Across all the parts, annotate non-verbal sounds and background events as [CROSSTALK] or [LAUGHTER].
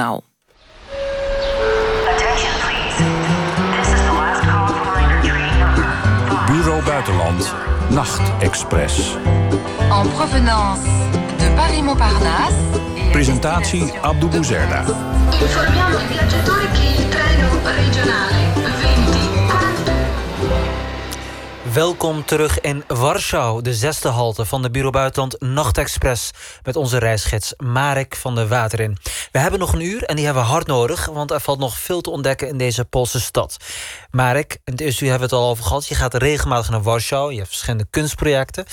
Journaal. Bureau Buitenland, Nachtexpress. En provenance de Paris-Montparnasse. Presentatie Abdou Bouzerda. Informiamo i viaggiatori che il treno regionale Welkom terug in Warschau, de zesde halte van de Bureau Buitenland Nachtexpress... met onze reisgids Marek van der Waterin. We hebben nog een uur en die hebben we hard nodig... want er valt nog veel te ontdekken in deze Poolse stad. Marek, in het eerste hebben we het al over gehad... je gaat regelmatig naar Warschau, je hebt verschillende kunstprojecten...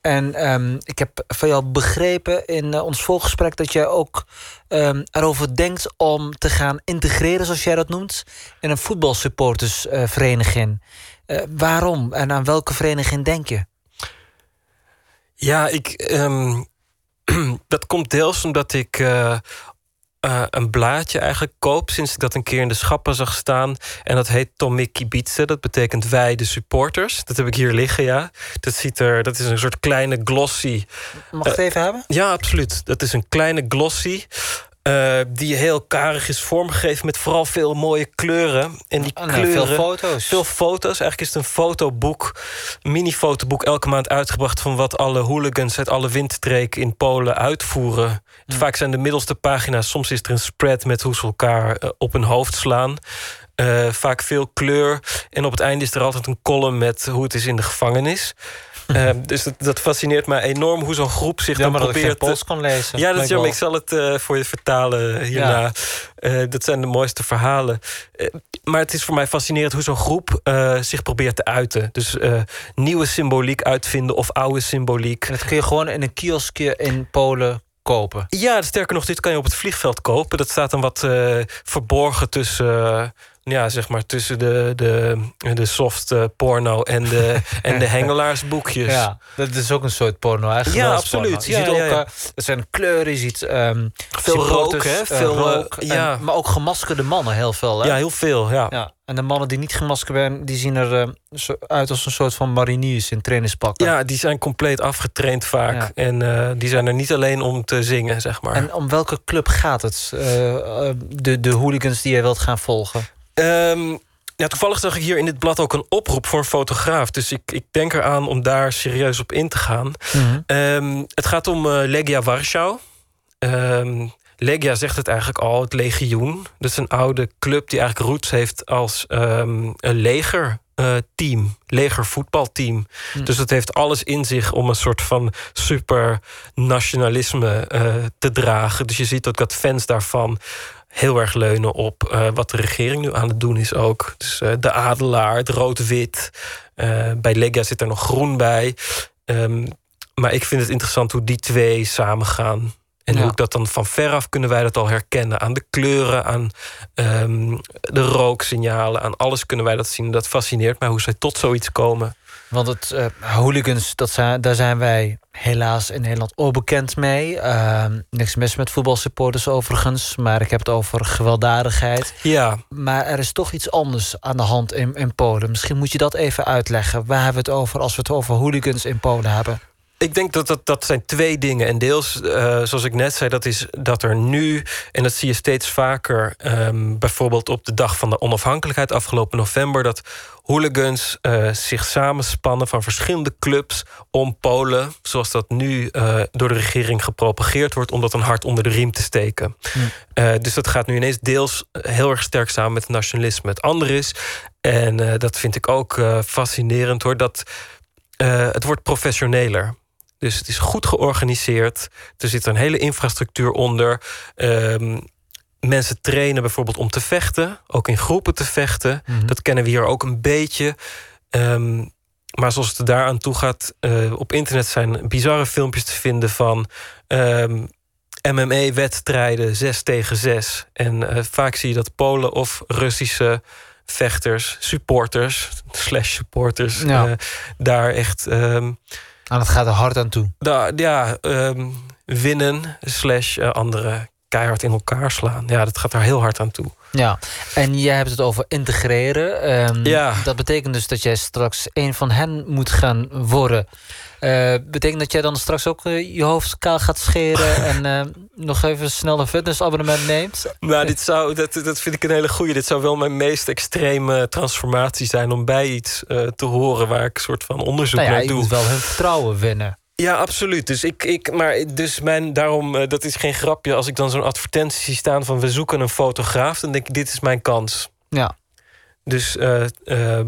En ehm, ik heb van jou begrepen in uh, ons voorgesprek dat jij ook um, erover denkt om te gaan integreren, zoals jij dat noemt, in een voetbalsupportersvereniging. Waarom en aan welke vereniging denk je? Ja, ik, um, [CLEARS THROAT] dat komt deels omdat ik uh, uh, een blaadje eigenlijk koop sinds ik dat een keer in de schappen zag staan. En dat heet Tomik Kibice. Dat betekent wij de supporters. Dat heb ik hier liggen, ja. Dat, ziet er, dat is een soort kleine glossy. Mag ik het even hebben? Ja, absoluut. Dat is een kleine glossy. Uh, die heel karig is vormgegeven met vooral veel mooie kleuren. En die Oh, kleuren. veel foto's. Veel foto's. Eigenlijk is het een fotoboek, mini-fotoboek, elke maand uitgebracht van wat alle hooligans uit alle windstreken in Polen uitvoeren. Vaak zijn de middelste pagina's, soms is er een spread met hoe ze elkaar eh, op hun hoofd slaan. Eh, vaak veel kleur. En op het einde is er altijd een column met hoe het is in de gevangenis. Eh, dus dat, dat fascineert mij enorm hoe zo'n groep zich dan dat ik probeert... Pools kan lezen. Ja, dat is jammer. Ik zal het eh, voor je vertalen hierna. Eh, dat zijn de mooiste verhalen. Eh, maar het is voor mij fascinerend hoe zo'n groep zich probeert te uiten. Dus nieuwe symboliek uitvinden of oude symboliek. En dat kun je gewoon in een kioskje in Polen kopen. Ja, sterker nog, dit kan je op het vliegveld kopen. Dat staat dan wat verborgen tussen... ja, zeg maar tussen de, de, de soft eh, porno en de, [LAUGHS] en de hengelaarsboekjes. Ja, dat is ook een soort porno eigenlijk. Ja, absoluut. Je Ja, ziet ook, ja, er zijn kleuren, je ziet ehm, Veel rook, hè? eh, Veel, eh, rook. En- ja. maar ook gemaskerde mannen heel veel. Hè? Ja, heel veel, ja. Ja, En de mannen die niet gemaskerd zijn, die zien er zo uit als een soort van mariniers in trainingspakken. Ja, die zijn compleet afgetraind vaak. Ja. En die zijn er niet alleen om te zingen, zeg maar. En om welke club gaat het? De, de hooligans die jij wilt gaan volgen? Ehm, ja, toevallig zag ik hier in dit blad ook een oproep voor een fotograaf. Dus ik, ik denk eraan om daar serieus op in te gaan. Mhm. Ehm, het gaat om eh, Legia Warschau. Ehm, Legia zegt het eigenlijk al, het legioen. Dat is een oude club die eigenlijk roots heeft als ehm, een leger. eh, team, legervoetbalteam. Dus het heeft alles in zich om een soort van super nationalisme eh, te dragen. Dus je ziet ook dat fans daarvan heel erg leunen op eh, wat de regering nu aan het doen is ook. Dus eh, de adelaar, het rood-wit. Eh, bij Lega zit er nog groen bij. Ehm, maar ik vind het interessant hoe die twee samengaan. En Ja. hoe ik dat dan van veraf kunnen wij dat al herkennen. Aan de kleuren, aan ehm, de rooksignalen, aan alles kunnen wij dat zien. Dat fascineert mij hoe zij tot zoiets komen. Want het eh, hooligans, dat zijn, daar zijn wij helaas in Nederland onbekend mee. Ehm, niks mis met voetbalsupporters overigens, maar ik heb het over gewelddadigheid. Ja, Maar er is toch iets anders aan de hand in, in Polen. Misschien moet je dat even uitleggen. Waar hebben we het over als we het over hooligans in Polen hebben? Ik denk dat dat, dat zijn twee dingen. En deels, eh, zoals ik net zei, dat is dat er nu... en dat zie je steeds vaker... ehm, bijvoorbeeld op de dag van de onafhankelijkheid afgelopen november... dat hooligans eh, zich samenspannen van verschillende clubs... om Polen, zoals dat nu eh, door de regering gepropageerd wordt... om dat een hart onder de riem te steken. Dus dat gaat nu ineens deels heel erg sterk samen met het nationalisme. Het andere is, en dat vind ik ook fascinerend hoor... dat het wordt professioneler. Dus het is goed georganiseerd. Er zit een hele infrastructuur onder. Ehm, mensen trainen bijvoorbeeld om te vechten. Ook in groepen te vechten. Dat kennen we hier ook een beetje. Ehm, maar zoals het er daaraan toe gaat... eh, op internet zijn bizarre filmpjes te vinden van... ehm, MMA-wedstrijden 6 tegen 6. En eh, vaak zie je dat Polen of Russische vechters, supporters, slash supporters... Ja. eh, daar echt... En het gaat er hard aan toe. da- ja, ehm, winnen slash eh, andere keihard in elkaar slaan. Ja, dat gaat daar heel hard aan toe. Ja, en jij hebt het over integreren. Ehm, Ja. Dat betekent dus dat jij straks een van hen moet gaan worden. Eh, betekent dat jij dan straks ook eh, je hoofd kaal gaat scheren... en [LAUGHS] eh, nog even snel een fitnessabonnement neemt? Nou, dit zou, dat, dat vind ik een hele goeie. Dit zou wel mijn meest extreme transformatie zijn... om bij iets te horen waar ik een soort van onderzoek Nou ja, naar je doe. moet wel hun vertrouwen winnen. Ja, absoluut. Dus ik, ik maar dus mijn, daarom, dat is geen grapje. Als ik dan zo'n advertentie zie staan van we zoeken een fotograaf, dan denk ik, dit is mijn kans. Ja. Dus eh, eh,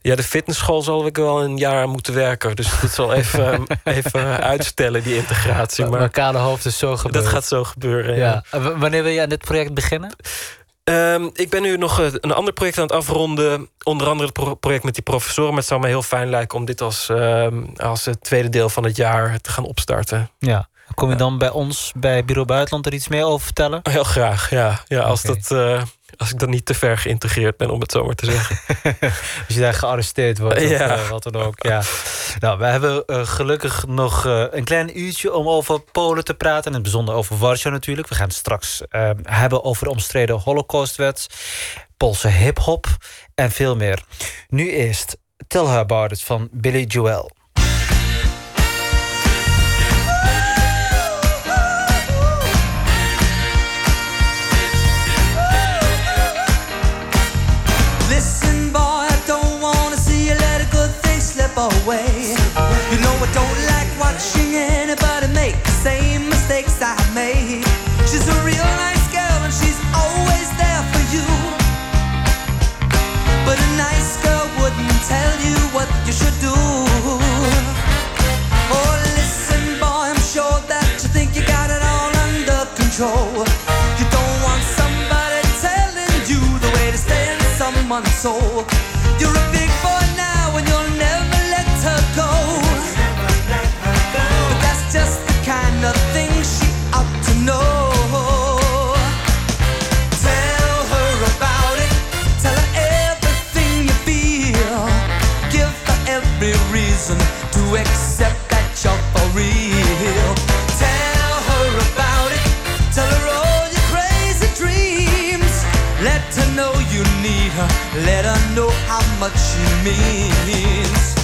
ja, de fitnessschool zal ik wel een jaar aan moeten werken. Dus dat zal even, [LAUGHS] even uitstellen, die integratie. Maar Maar kale hoofd is zo gebeurd. dat gaat zo gebeuren. Ja. Wanneer wil je aan dit project beginnen? Ehm, ik ben nu nog eh, een ander project aan het afronden. Onder andere het pro- project met die professoren. Maar het zou me heel fijn lijken om dit als, ehm, als het tweede deel van het jaar te gaan opstarten. Ja. Kom je dan bij ons, bij Bureau Buitenland, er iets meer over vertellen? Heel graag, ja. ja als, dat, eh, als ik dan niet te ver geïntegreerd ben, om het zo maar te zeggen. [LAUGHS] Als je daar gearresteerd wordt of eh, wat dan ook. Ja. Nou, we hebben eh, gelukkig nog eh, een klein uurtje om over Polen te praten. En in het bijzonder over Warschau natuurlijk. We gaan het straks eh, hebben over de omstreden Holocaustwet. Poolse hip-hop en veel meer. Nu eerst Tell Her About It van Billy Joel. Someone's soul. You're a big boy now and you'll never let her go. But that's just the kind of thing she ought to know. Tell her about it. Tell her everything you feel. Give her every reason to accept that you're for real. Let her know how much she means.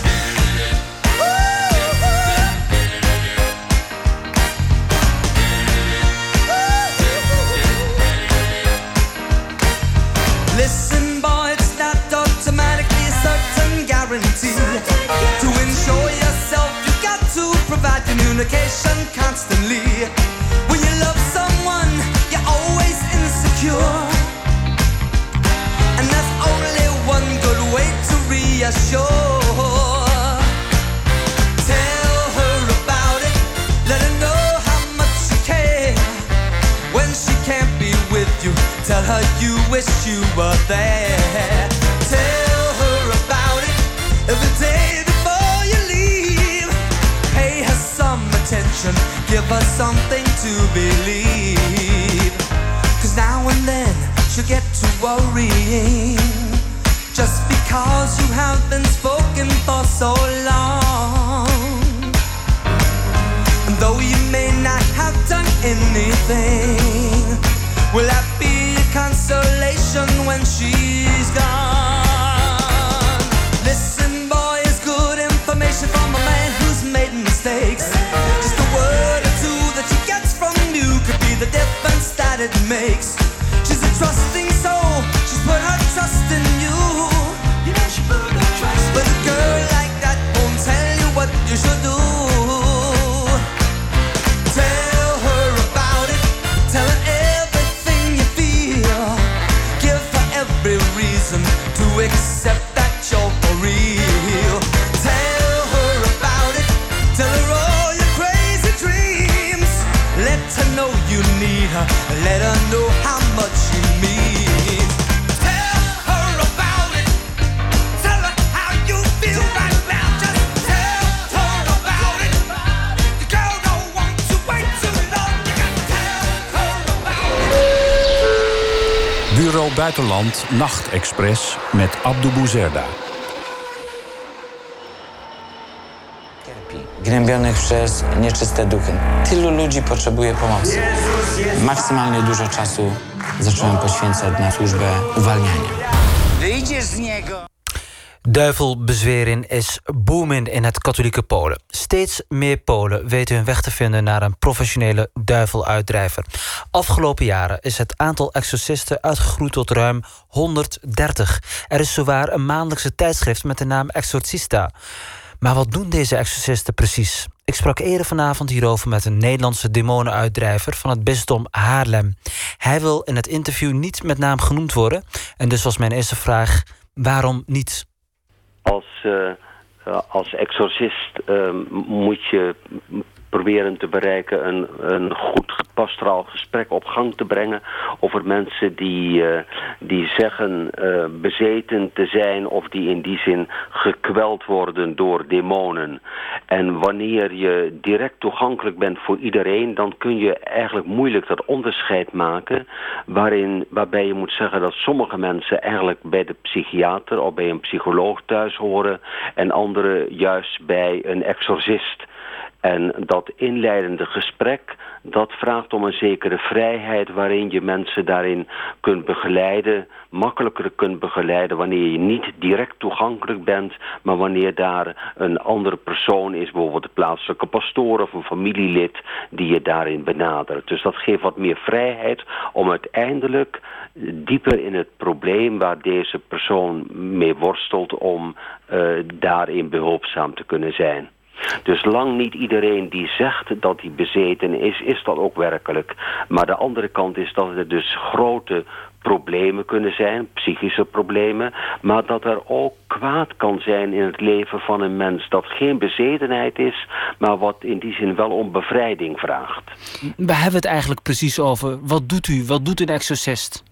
Listen, boy, it's not automatically certain guarantee. To yourself, you got to provide communication constantly. When you love someone, you're always insecure. Tell her about it. Let her know how much she cares when she can't be with you Tell her you wish you were there. Tell her about it every day before you leave. Pay her some attention, give her something to believe. Cause now and then she'll get to worrying. Because you have been spoken for so long. And though you may not have done anything, will that be a consolation when she's gone? Listen, boy, it's good information from a man who's made mistakes. To accept Buitenland Nachtexpress met Abdou Bouzerda. gnębionych przez nieczyste duchy. Tylu ludzi potrzebuje pomocy. Maksymalnie dużo czasu zacząłem poświęcać na służbę uwalniania. Wyjdziesz z niego. Duivelbezwering is booming in het katholieke Polen. Steeds meer Polen weten hun weg te vinden naar een professionele duiveluitdrijver. Afgelopen jaren is het aantal exorcisten uitgegroeid tot ruim 130. Er is zowaar een maandelijkse tijdschrift met de naam Exorcista. Maar wat doen deze exorcisten precies? Ik sprak eerder vanavond hierover met een Nederlandse demonenuitdrijver van het bisdom Haarlem. Hij wil in het interview niet met naam genoemd worden. En dus was mijn eerste vraag: waarom niet? Als, uh, als exorcist uh, moet je proberen te bereiken een, een goed pastoraal gesprek op gang te brengen over mensen die, uh, die zeggen uh, bezeten te zijn of die in die zin gekweld worden door demonen. En wanneer je direct toegankelijk bent voor iedereen, dan kun je eigenlijk moeilijk dat onderscheid maken waarin, waarbij je moet zeggen dat sommige mensen eigenlijk bij de psychiater of bij een psycholoog thuis horen en anderen juist bij een exorcist. En dat inleidende gesprek, dat vraagt om een zekere vrijheid waarin je mensen daarin kunt begeleiden, makkelijker kunt begeleiden wanneer je niet direct toegankelijk bent, maar wanneer daar een andere persoon is, bijvoorbeeld de plaatselijke pastoor of een familielid, die je daarin benadert. Dus dat geeft wat meer vrijheid om uiteindelijk dieper in het probleem waar deze persoon mee worstelt om uh, daarin behulpzaam te kunnen zijn. Dus lang niet iedereen die zegt dat hij bezeten is, is dat ook werkelijk. Maar de andere kant is dat er dus grote problemen kunnen zijn, psychische problemen, maar dat er ook kwaad kan zijn in het leven van een mens dat geen bezetenheid is, maar wat in die zin wel om bevrijding vraagt. We hebben het eigenlijk precies over. Wat doet u? Wat doet een exorcist?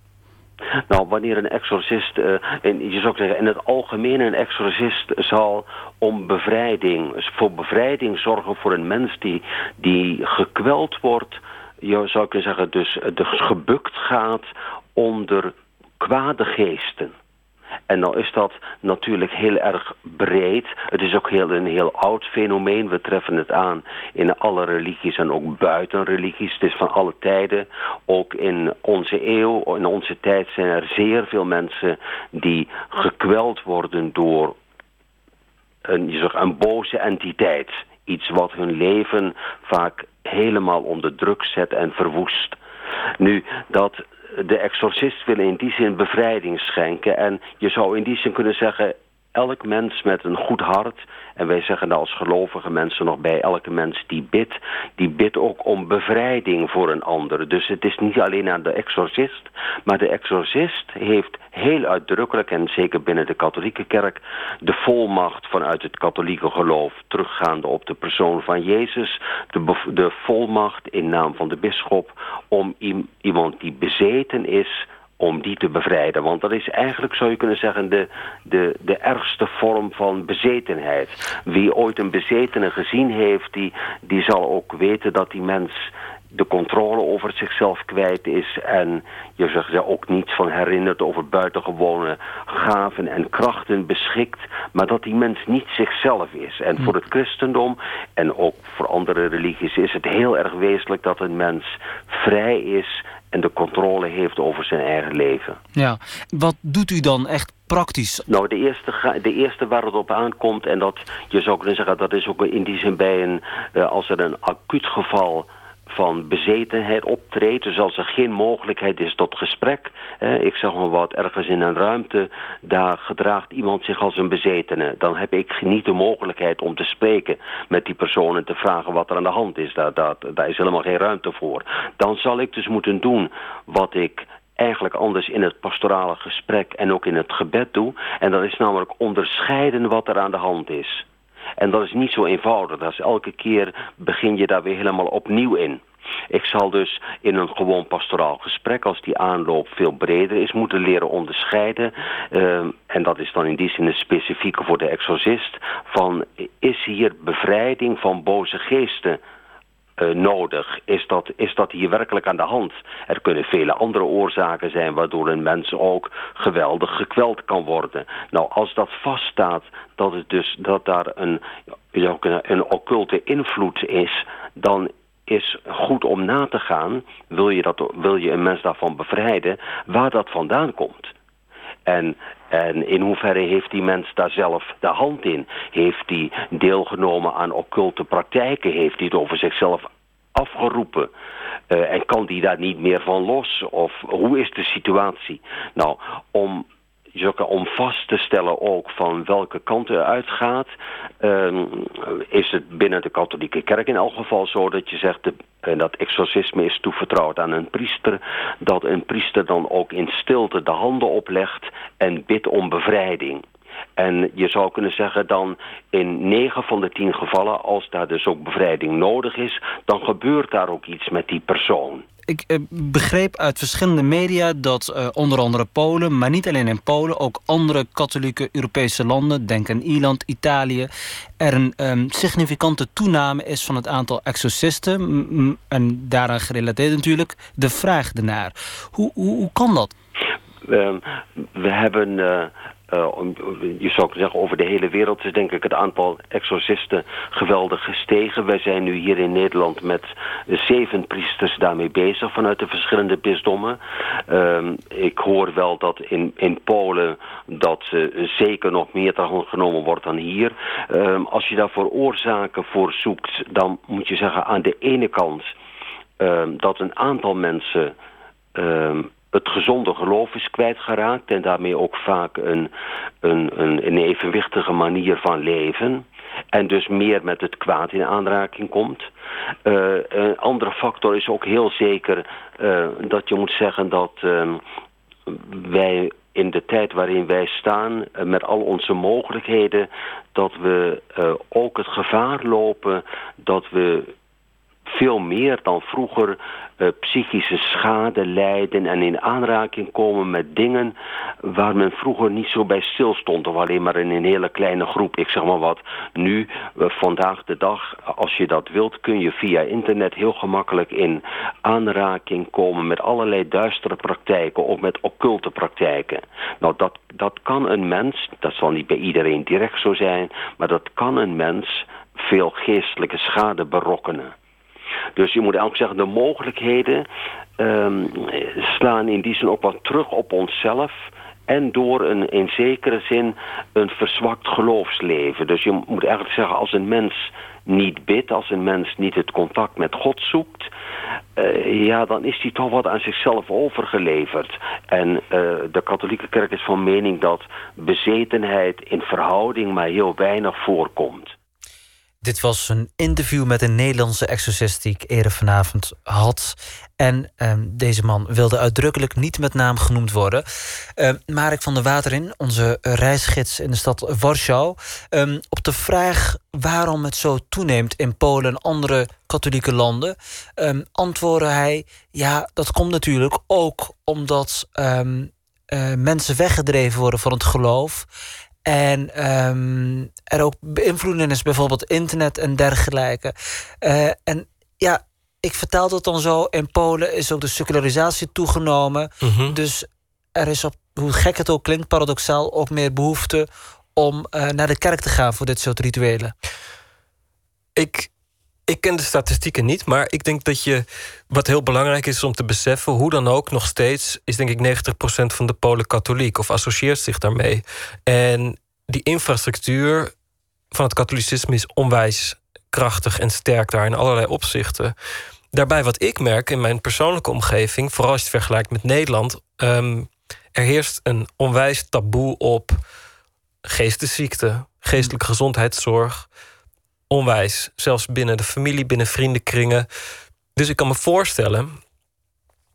Nou, wanneer een exorcist, uh, en je zou zeggen, in het algemeen een exorcist zal om bevrijding, voor bevrijding zorgen voor een mens die, die gekweld wordt, je zou kunnen zeggen, dus, dus gebukt gaat onder kwade geesten. En dan is dat natuurlijk heel erg breed. Het is ook heel, een heel oud fenomeen. We treffen het aan in alle religies en ook buiten religies. Het is van alle tijden. Ook in onze eeuw, in onze tijd zijn er zeer veel mensen die gekweld worden door een, zegt, een boze entiteit. Iets wat hun leven vaak helemaal onder druk zet en verwoest. Nu, dat de exorcist wil in die zin bevrijding schenken. En je zou in die zin kunnen zeggen... elk mens met een goed hart... en wij zeggen daar als gelovige mensen nog bij... elke mens die bidt, die bidt ook om bevrijding voor een ander. Dus het is niet alleen aan de exorcist... maar de exorcist heeft heel uitdrukkelijk... en zeker binnen de katholieke kerk... de volmacht vanuit het katholieke geloof... teruggaande op de persoon van Jezus... de, de volmacht in naam van de bisschop... om iemand die bezeten is om die te bevrijden. Want dat is eigenlijk, zou je kunnen zeggen, de, de, de ergste vorm van bezetenheid. Wie ooit een bezetene gezien heeft, die, die zal ook weten dat die mens de controle over zichzelf kwijt is en je zich er ook niets van herinnert over buitengewone gaven en krachten beschikt, maar dat die mens niet zichzelf is. En voor het christendom en ook voor andere religies is het heel erg wezenlijk dat een mens vrij is en de controle heeft over zijn eigen leven. Ja, wat doet u dan echt praktisch? Nou, de eerste, de eerste waar het op aankomt, en dat je zou kunnen zeggen, dat is ook in die zin bij een, uh, als er een acuut geval van bezetenheid optreedt. Dus als er geen mogelijkheid is tot gesprek. ik zeg maar wat, ergens in een ruimte. Daar gedraagt iemand zich als een bezetene. Dan heb ik niet de mogelijkheid om te spreken met die persoon. En te vragen wat er aan de hand is. Daar, daar, daar is helemaal geen ruimte voor. Dan zal ik dus moeten doen wat ik eigenlijk anders in het pastorale gesprek en ook in het gebed doe. En dat is namelijk onderscheiden wat er aan de hand is. En dat is niet zo eenvoudig. Dat is elke keer begin je daar weer helemaal opnieuw in. Ik zal dus in een gewoon pastoraal gesprek, als die aanloop veel breder is, moeten leren onderscheiden. Uh, en dat is dan in die zin het specifieke voor de exorcist. Van is hier bevrijding van boze geesten eh, nodig? Is dat, is dat hier werkelijk aan de hand? Er kunnen vele andere oorzaken zijn waardoor een mens ook geweldig gekweld kan worden. Nou, als dat vaststaat dat, het dus, dat daar een, een occulte invloed is, dan is goed om na te gaan, wil je, dat, wil je een mens daarvan bevrijden, waar dat vandaan komt. En, en in hoeverre heeft die mens daar zelf de hand in? Heeft hij deelgenomen aan occulte praktijken? Heeft hij het over zichzelf afgeroepen? Uh, en kan die daar niet meer van los? Of hoe is de situatie? Nou, om om vast te stellen ook van welke kant het uitgaat, uh, is het binnen de katholieke kerk in elk geval zo dat je zegt, en dat exorcisme is toevertrouwd aan een priester, dat een priester dan ook in stilte de handen oplegt en bidt om bevrijding. En je zou kunnen zeggen dan in 9 van de 10 gevallen, als daar dus ook bevrijding nodig is, dan gebeurt daar ook iets met die persoon ik eh, begreep uit verschillende media dat uh, onder andere Polen, maar niet alleen in Polen, ook andere katholieke Europese landen, denk aan Ierland, Italië, er een um, significante toename is van het aantal exorcisten. En daaraan gerelateerd natuurlijk de vraag ernaar. Hoe, hoe, hoe kan dat? Uh, we hebben. Uh, je zou zeggen, over de hele wereld is denk ik het aantal exorcisten geweldig gestegen. Wij zijn nu hier in Nederland met zeven priesters daarmee bezig vanuit de verschillende bisdommen. Uh, ik hoor wel dat in, in Polen dat uh, zeker nog meer genomen wordt dan hier. Ehm, als je daarvoor oorzaken voor zoekt, dan moet je zeggen aan de ene kant ehm, dat een aantal mensen het gezonde geloof is kwijtgeraakt... en daarmee ook vaak een, een, een, een evenwichtige manier van leven... en dus meer met het kwaad in aanraking komt... Uh, een andere factor is ook heel zeker uh, dat je moet zeggen dat uh, wij in de tijd waarin wij staan, uh, met al onze mogelijkheden, dat we ook het gevaar lopen dat we veel meer dan vroeger uh, psychische schade lijden en in aanraking komen met dingen waar men vroeger niet zo bij stil stond of alleen maar in een hele kleine groep. Ik zeg maar wat, nu, uh, vandaag de dag, als je dat wilt, kun je via internet heel gemakkelijk in aanraking komen met allerlei duistere praktijken of met occulte praktijken. Nou, dat, dat kan een mens, dat zal niet bij iedereen direct zo zijn, maar dat kan een mens veel geestelijke schade berokkenen. Dus je moet eigenlijk zeggen, de mogelijkheden um, slaan in die zin ook wat terug op onszelf en door een in zekere zin een verzwakt geloofsleven. Dus je moet eigenlijk zeggen, als een mens niet bidt, als een mens niet het contact met God zoekt... Uh, ja, dan is hij toch wat aan zichzelf overgeleverd. En uh, de katholieke kerk is van mening dat bezetenheid in verhouding maar heel weinig voorkomt. Dit was een interview met een Nederlandse exorcist die ik eerder vanavond had. En um, deze man wilde uitdrukkelijk niet met naam genoemd worden. Um, Marek van der Waterin, onze reisgids in de stad Warschau. Um, op de vraag waarom het zo toeneemt in Polen en andere katholieke landen... antwoordde hij, ja, dat komt natuurlijk ook omdat... Uh, mensen weggedreven worden van het geloof. En um, er ook beïnvloeding is, bijvoorbeeld internet en dergelijke. Uh, en ja, ik vertaal dat dan zo. In Polen is ook de secularisatie toegenomen. Mm -hmm. Dus er is op, hoe gek het ook klinkt, paradoxaal, ook meer behoefte om uh, naar de kerk te gaan voor dit soort rituelen. Ik, ik ken de statistieken niet, maar ik denk dat je. Wat heel belangrijk is om te beseffen, hoe dan ook, nog steeds is denk ik 90% van de Polen katholiek of associeert zich daarmee. En die infrastructuur van het katholicisme is onwijs krachtig en sterk daar in allerlei opzichten. Daarbij wat ik merk in mijn persoonlijke omgeving, vooral als je het vergelijkt met Nederland, um, er heerst een onwijs taboe op geestesziekte, geestelijke gezondheidszorg onwijs. Zelfs binnen de familie, binnen vriendenkringen. Dus ik kan me voorstellen.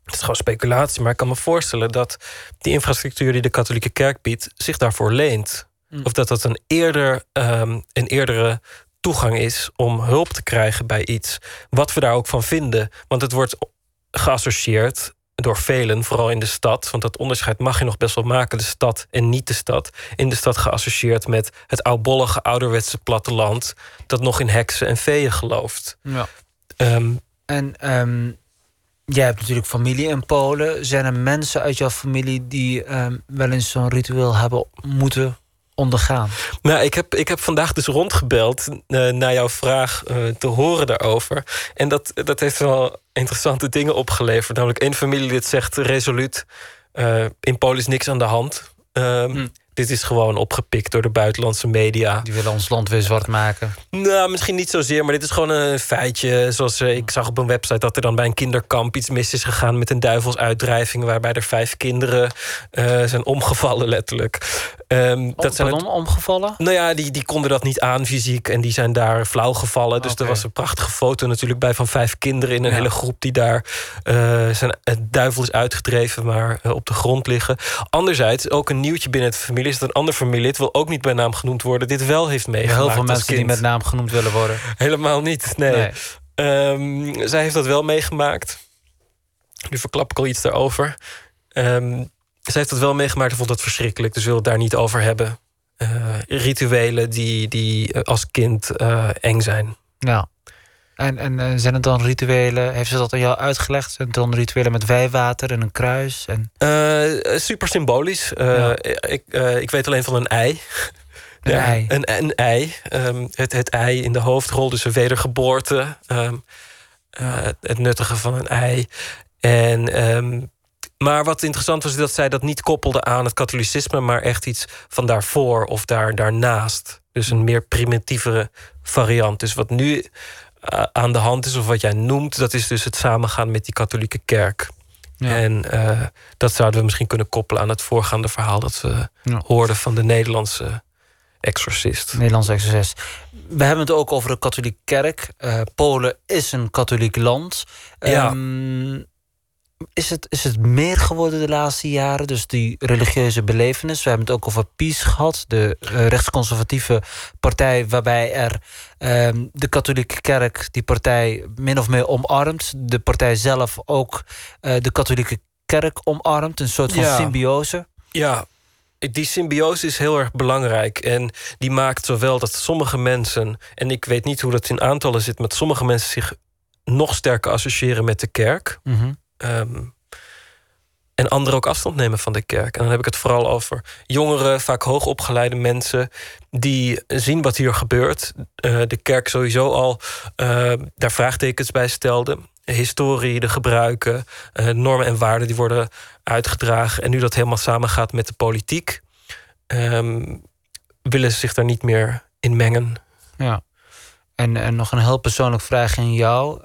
Het is gewoon speculatie, maar ik kan me voorstellen dat die infrastructuur die de katholieke kerk biedt, zich daarvoor leent. Mm. Of dat dat een, eerder, um, een eerdere toegang is om hulp te krijgen bij iets. Wat we daar ook van vinden. Want het wordt geassocieerd door velen, vooral in de stad. Want dat onderscheid mag je nog best wel maken, de stad en niet de stad. In de stad geassocieerd met het oudbollige ouderwetse platteland... dat nog in heksen en feeën gelooft. Ja. Ehm, En ehm, jij hebt natuurlijk familie in Polen. Zijn er mensen uit jouw familie die ehm, wel eens zo'n ritueel hebben moeten ondergaan? Nou, ik heb, ik heb vandaag dus rondgebeld uh, naar jouw vraag uh, te horen daarover. En dat, dat heeft wel interessante dingen opgeleverd. Namelijk één familielid zegt resoluut... Uh, in Polen is niks aan de hand. Um, dit is gewoon opgepikt door de buitenlandse media. Die willen ons land weer zwart maken. Nou, misschien niet zozeer, maar dit is gewoon een feitje. Zoals uh, ik zag op een website dat er dan bij een kinderkamp iets mis is gegaan met een duivelsuitdrijving, waarbij er vijf kinderen uh, zijn omgevallen, letterlijk. Um, dat zijn het, omgevallen? Nou ja, die, die konden dat niet aan fysiek en die zijn daar flauw gevallen. Dus okay. er was een prachtige foto natuurlijk bij van vijf kinderen in een ja. hele groep die daar uh, zijn. Het duivel is uitgedreven, maar op de grond liggen. Anderzijds, ook een nieuwtje binnen het familie is dat een ander familielid wil ook niet bij naam genoemd worden, dit wel heeft meegemaakt. Heel veel mensen die met naam genoemd willen worden. [LAUGHS] Helemaal niet, nee. nee. Um, zij heeft dat wel meegemaakt. Nu verklap ik al iets daarover. Um, zij heeft dat wel meegemaakt en vond dat verschrikkelijk, dus wil het daar niet over hebben. Uh, rituelen die, die als kind uh, eng zijn. Ja. En, en uh, zijn het dan rituelen? Heeft ze dat aan jou uitgelegd? Zijn het dan rituelen met wijwater en een kruis? En... Uh, super symbolisch. Uh, ja. ik, ik weet alleen van een ei. [LAUGHS] Een ja, ei. Een, een ei. Um, het, het ei in de hoofdrol, dus een wedergeboorte. Um, het, het nuttige van een ei. En, um, maar wat interessant was, dat zij dat niet koppelde aan het katholicisme, maar echt iets van daarvoor of daar, daarnaast. Dus een meer primitievere variant. Dus wat nu uh, aan de hand is, of wat jij noemt, dat is dus het samengaan met die katholieke kerk. Ja. En uh, dat zouden we misschien kunnen koppelen aan het voorgaande verhaal dat we ja. hoorden van de Nederlandse exorcist. Nederlandse exorcist. We hebben het ook over de katholieke kerk. Uh, Polen is een katholiek land. Ja. Um, is het, is het meer geworden de laatste jaren? Dus die religieuze belevenis. We hebben het ook over PiS gehad. De uh, rechtsconservatieve partij waarbij er uh, de katholieke kerk die partij min of meer omarmt. De partij zelf ook uh, de katholieke kerk omarmt. Een soort van ja. symbiose. Ja, die symbiose is heel erg belangrijk. En die maakt zowel dat sommige mensen... en ik weet niet hoe dat in aantallen zit... maar sommige mensen zich nog sterker associëren met de kerk... Mm -hmm. Um, en anderen ook afstand nemen van de kerk. En dan heb ik het vooral over jongeren, vaak hoogopgeleide mensen... die zien wat hier gebeurt. Uh, de kerk sowieso al uh, daar vraagtekens bij stelde. Historie, de gebruiken, uh, normen en waarden... die worden uitgedragen. En nu dat helemaal samengaat met de politiek... Um, willen ze zich daar niet meer in mengen. Ja. En, en nog een heel persoonlijk vraag aan jou.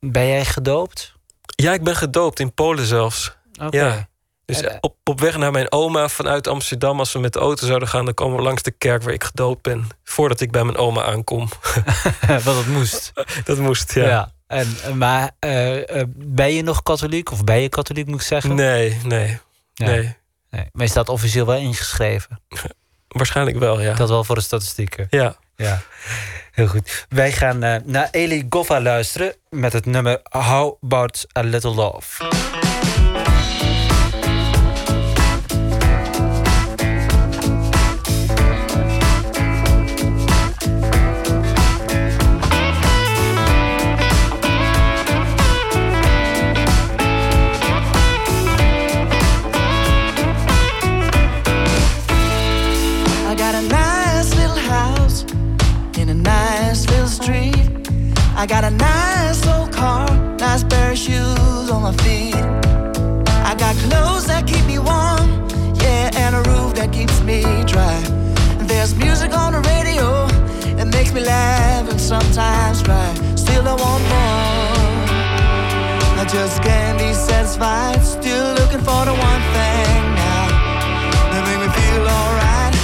ben jij gedoopt? Ja, ik ben gedoopt, in Polen zelfs. Okay. Ja. Dus eh, op, op weg naar mijn oma vanuit Amsterdam... als we met de auto zouden gaan... dan komen we langs de kerk waar ik gedoopt ben. Voordat ik bij mijn oma aankom. [LAUGHS] Wat het moest. [LAUGHS] Dat moest, ja. Ja. En, maar eh, eh, ben je nog katholiek? Of ben je katholiek, moet ik zeggen? Nee, nee, Ja. nee. Nee. Maar je staat officieel wel ingeschreven. [LAUGHS] Waarschijnlijk wel, ja. Dat wel voor de statistieken. Ja. Ja, heel goed. Wij gaan eh, naar Eli Goffa luisteren met het nummer How About a Little Love. I got a nice old car, nice pair of shoes on my feet. I got clothes that keep me warm, yeah, and a roof that keeps me dry. There's music on the radio it makes me laugh and sometimes cry. Still, I want more. I just can't be satisfied. Still looking for the one thing now that me feel alright.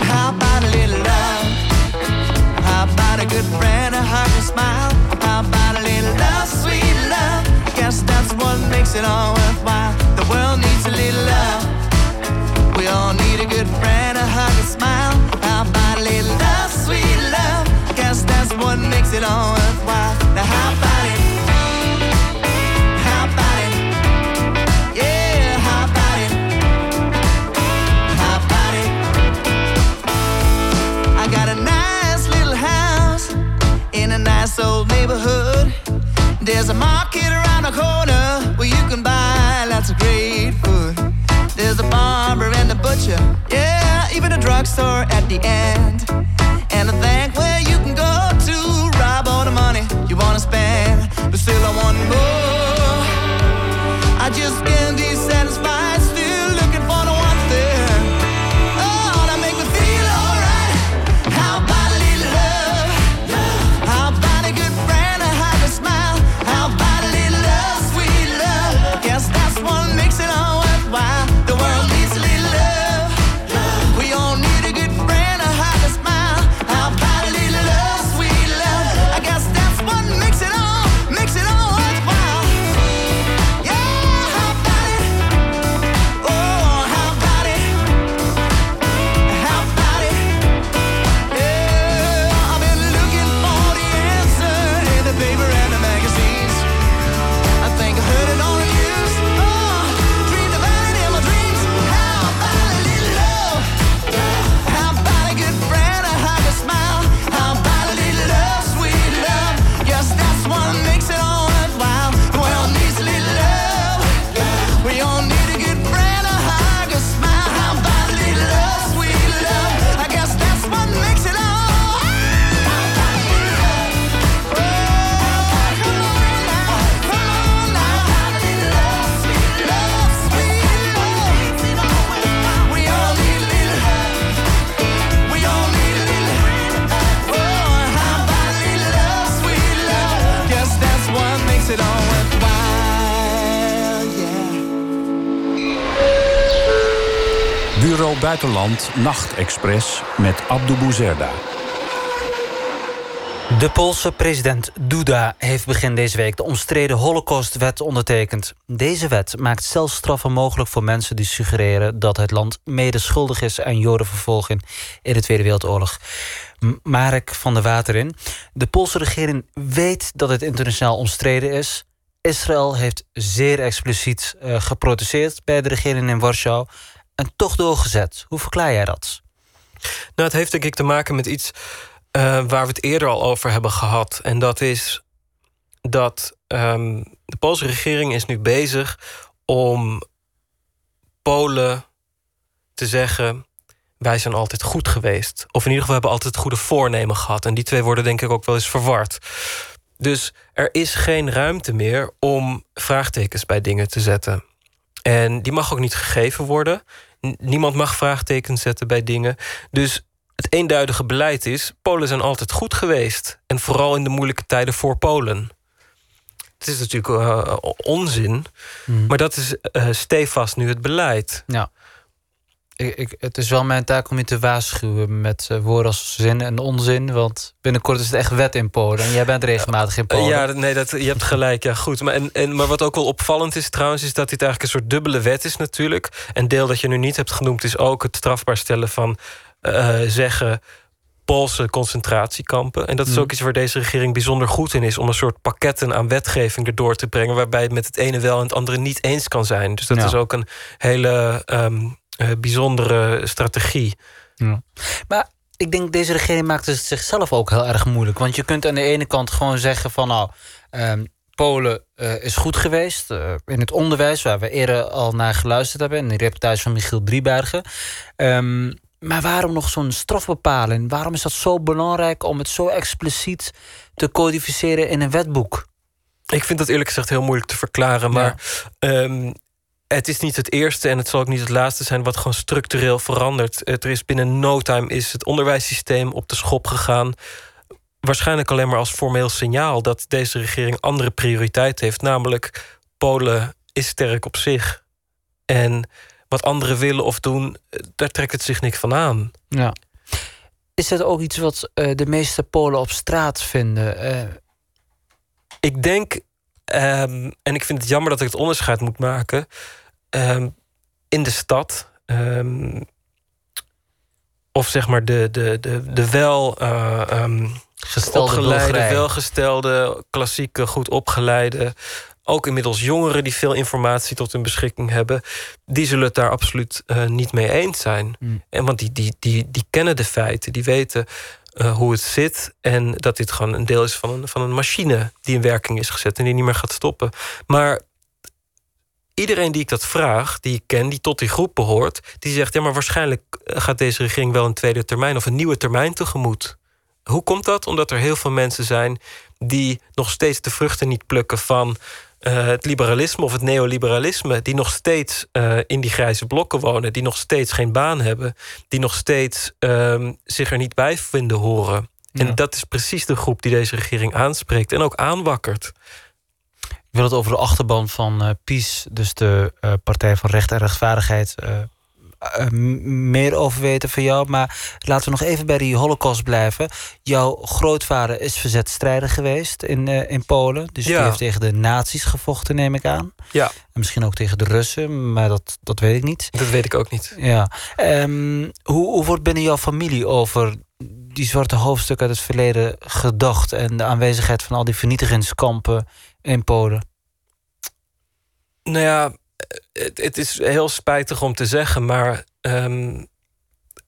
How about a little love? How about a good friend, a hug, a smile? Makes it all worthwhile. The world needs a little love. We all need a good friend, a hug, a smile. How about a little love, sweet love? Guess that's what makes it all worthwhile. Now how about it? How it? Yeah, how it? How it? I got a nice little house in a nice old neighborhood. There's a barber and a butcher, yeah, even a drugstore at the end. Buitenland Nachtexpress met Abdou Bouzerda. De Poolse president Duda heeft begin deze week de omstreden Holocaustwet ondertekend. Deze wet maakt celstraffen mogelijk voor mensen die suggereren dat het land mede schuldig is aan jodenvervolging in de Tweede Wereldoorlog. Marek van der Waterin. De Poolse regering weet dat het internationaal omstreden is. Israël heeft zeer expliciet eh, geprotesteerd bij de regering in Warschau en toch doorgezet. Hoe verklaar jij dat? Nou, het heeft denk ik te maken met iets eh, waar we het eerder al over hebben gehad. En dat is dat ehm, de Poolse regering is nu bezig om Polen te zeggen... wij zijn altijd goed geweest. Of in ieder geval hebben altijd goede voornemen gehad. En die twee worden denk ik ook wel eens verward. Dus er is geen ruimte meer om vraagtekens bij dingen te zetten. En die mag ook niet gegeven worden. Niemand mag vraagtekens zetten bij dingen. Dus het eenduidige beleid is... Polen zijn altijd goed geweest. En vooral in de moeilijke tijden voor Polen. Het is natuurlijk eh, onzin. Maar dat is eh, stevast nu het beleid. Ja. Ik, ik, het is wel mijn taak om je te waarschuwen met eh, woorden als zin en onzin. Want binnenkort is het echt wet in Polen. En jij bent regelmatig in Polen. ja, nee, dat, je hebt gelijk. Ja, goed. Maar, en, en, maar wat ook wel opvallend is trouwens... is dat dit eigenlijk een soort dubbele wet is natuurlijk. En deel dat je nu niet hebt genoemd... is ook het strafbaar stellen van eh, zeggen... Poolse concentratiekampen. En dat is Mhm. ook iets waar deze regering bijzonder goed in is... om een soort pakketten aan wetgeving erdoor te brengen... waarbij het met het ene wel en het andere niet eens kan zijn. Dus dat Ja. is ook een hele ehm, eh, bijzondere strategie. Ja. Maar ik denk deze regering maakt het zichzelf ook heel erg moeilijk. Want je kunt aan de ene kant gewoon zeggen van nou, ehm, Polen eh, is goed geweest eh, in het onderwijs, waar we eerder al naar geluisterd hebben, in de reportage van Michiel Driebergen. Ehm, maar waarom nog zo'n strafbepaling? Waarom is dat zo belangrijk om het zo expliciet te codificeren in een wetboek? Ik vind dat eerlijk gezegd heel moeilijk te verklaren. Maar ehm, het is niet het eerste en het zal ook niet het laatste zijn... wat gewoon structureel verandert. Er is binnen no time is het onderwijssysteem op de schop gegaan. Waarschijnlijk alleen maar als formeel signaal... dat deze regering andere prioriteit heeft. Namelijk, Polen is sterk op zich. En wat anderen willen of doen, daar trekt het zich niks van aan. Ja. Is dat ook iets wat eh, de meeste Polen op straat vinden? Eh, Ik denk, ehm, en ik vind het jammer dat ik het onderscheid moet maken. Ehm, in de stad, ehm, of zeg maar de, de, de, de wel Gestelde opgeleide, welgestelde, klassieke, goed opgeleide. Ook inmiddels jongeren die veel informatie tot hun beschikking hebben, die zullen het daar absoluut eh, niet mee eens zijn. Hmm. En want die, die, die, die kennen de feiten, die weten eh, hoe het zit. En dat dit gewoon een deel is van een, van een machine die in werking is gezet en die niet meer gaat stoppen. Maar iedereen die ik dat vraag, die ik ken, die tot die groep behoort, die zegt: ja, maar waarschijnlijk gaat deze regering wel een tweede termijn of een nieuwe termijn tegemoet. Hoe komt dat? Omdat er heel veel mensen zijn die nog steeds de vruchten niet plukken van uh, het liberalisme of het neoliberalisme, die nog steeds uh, in die grijze blokken wonen, die nog steeds geen baan hebben, die nog steeds uh, zich er niet bij vinden horen. Ja. En dat is precies de groep die deze regering aanspreekt en ook aanwakkert. Ik wil het over de achterban van uh, PiS, dus de Partij van Recht en Rechtvaardigheid, uh, meer over weten van jou. Maar laten we nog even bij die holocaust blijven. Jouw grootvader is verzetstrijder geweest in, uh, in Polen. Dus ja. die heeft tegen de nazi's gevochten, neem ik aan. Ja. En misschien ook tegen de Russen, maar dat, dat weet ik niet. Dat weet ik ook niet. Ja. Um, hoe, hoe wordt binnen jouw familie over die zwarte hoofdstukken uit het verleden gedacht... en de aanwezigheid van al die vernietigingskampen in Polen? Nou ja, het, het, is heel spijtig om te zeggen, maar um,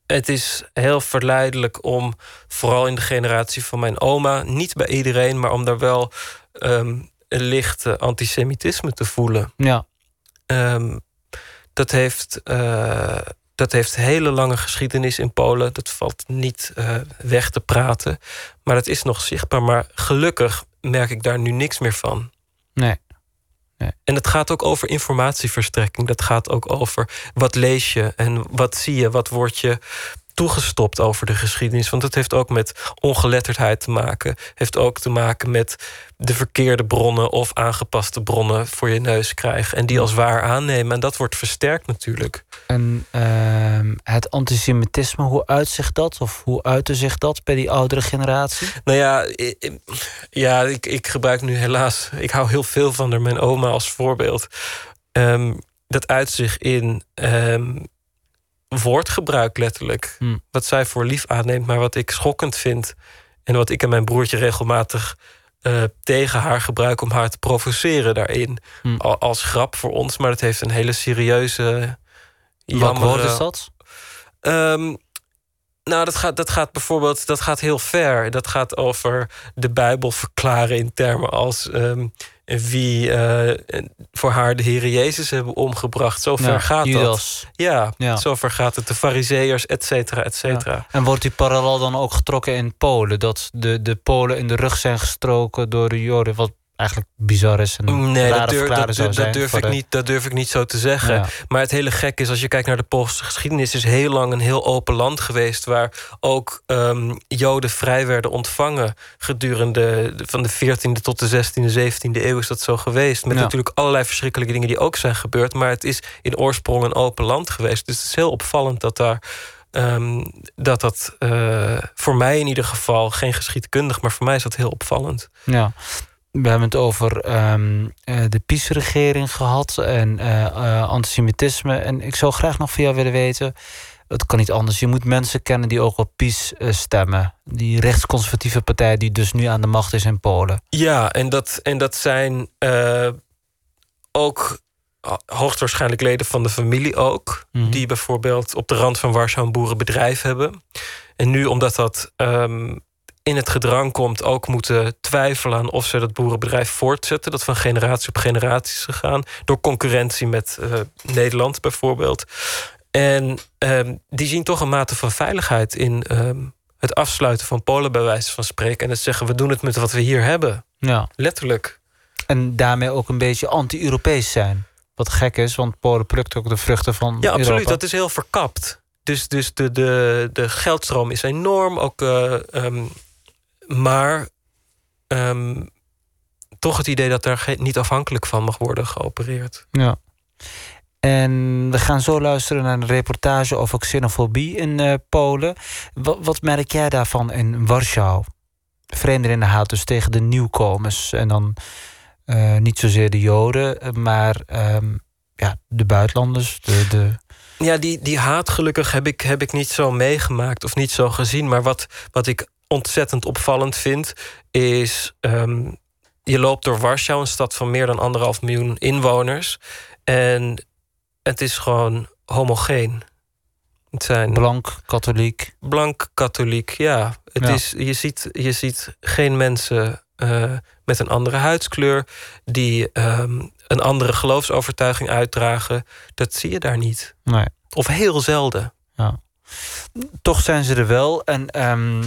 het is heel verleidelijk om, vooral in de generatie van mijn oma, niet bij iedereen, maar om daar wel um, een licht antisemitisme te voelen. Ja. Um, dat heeft. Uh, dat heeft hele lange geschiedenis in Polen. Dat valt niet uh, weg te praten. Maar dat is nog zichtbaar. Maar gelukkig merk ik daar nu niks meer van. Nee. En het gaat ook over informatieverstrekking. Dat gaat ook over wat lees je en wat zie je, wat word je toegestopt over de geschiedenis. Want het heeft ook met ongeletterdheid te maken. Heeft ook te maken met de verkeerde bronnen of aangepaste bronnen voor je neus krijgen. En die als waar aannemen. En dat wordt versterkt natuurlijk. En uh, het antisemitisme, hoe uitzicht dat? Of hoe uitte zich dat bij die oudere generatie? Nou ja, ik, ja, ik, ik gebruik nu helaas... Ik hou heel veel van er, mijn oma als voorbeeld. Um, dat uit zich in... Um, woordgebruik letterlijk. Hmm. Wat zij voor lief aanneemt, maar wat ik schokkend vind. En wat ik en mijn broertje regelmatig uh, tegen haar gebruiken om haar te provoceren daarin. Hmm. Als grap voor ons, maar het heeft een hele serieuze. Wat woord is dat? Um, nou, dat gaat, dat gaat bijvoorbeeld dat gaat heel ver. Dat gaat over de Bijbel verklaren in termen als um, wie uh, voor haar de Heer Jezus hebben omgebracht. Zo ver ja, gaat Judas. dat. Ja, ja, zo ver gaat het. De Fariseërs, et cetera, et cetera. Ja. En wordt die parallel dan ook getrokken in Polen? Dat de, de Polen in de rug zijn gestroken door de Joden? Wat eigenlijk bizar is. En nee, dat durf, dat, dat, dat, durf ik de... niet, dat durf ik niet zo te zeggen. Ja. Maar het hele gek is, als je kijkt naar de Poolse geschiedenis... is heel lang een heel open land geweest... waar ook um, Joden vrij werden ontvangen... gedurende van de 14e tot de 16e, 17e eeuw is dat zo geweest. Met Ja. natuurlijk allerlei verschrikkelijke dingen die ook zijn gebeurd... maar het is in oorsprong een open land geweest. Dus het is heel opvallend dat daar... Um, dat dat uh, voor mij in ieder geval geen geschiedkundig, maar voor mij is dat heel opvallend. Ja. We hebben het over um, uh, de PiS-regering gehad en uh, uh, antisemitisme. En ik zou graag nog van jou willen weten. Het kan niet anders. Je moet mensen kennen die ook op PiS stemmen. Die rechtsconservatieve partij die dus nu aan de macht is in Polen. Ja, en dat, en dat zijn ook hoogstwaarschijnlijk leden van de familie ook. Mhm. Die bijvoorbeeld op de rand van Warschau een boerenbedrijf hebben. En nu omdat dat um, in het gedrang komt... ook moeten twijfelen aan of ze dat boerenbedrijf voortzetten. Dat van generatie op generatie is gegaan. Door concurrentie met uh, Nederland bijvoorbeeld. En um, die zien toch een mate van veiligheid in... Um, het afsluiten van Polen bij wijze van spreken. En het zeggen, we doen het met wat we hier hebben. Ja. Letterlijk. En daarmee ook een beetje anti-Europees zijn. Wat gek is, want Polen plukt ook de vruchten van Ja, absoluut. Europa. Dat is heel verkapt. Dus, dus de, de, de geldstroom is enorm. Ook, uh, um, maar um, toch het idee dat er niet afhankelijk van mag worden geopereerd. Ja. En we gaan zo luisteren naar een reportage over xenofobie in uh, Polen. Wat, wat merk jij daarvan in Warschau? Vreemdelingenhaat dus tegen de nieuwkomers. En dan uh, niet zozeer de Joden, maar um, ja, de buitenlanders. De, de... Ja, die, die haat gelukkig heb ik, heb ik niet zo meegemaakt of niet zo gezien. Maar wat, wat ik ontzettend opvallend vind, is... Um, je loopt door Warschau, een stad van meer dan anderhalf miljoen inwoners. En het is gewoon homogeen. Het zijn blank, katholiek. Blank, katholiek, ja. Het Ja. Is, je, ziet, je ziet geen mensen eh, met een andere huidskleur, die ehm, een andere geloofsovertuiging uitdragen. Dat zie je daar niet. Nee. Of heel zelden. Ja. Toch zijn ze er wel. En ehm,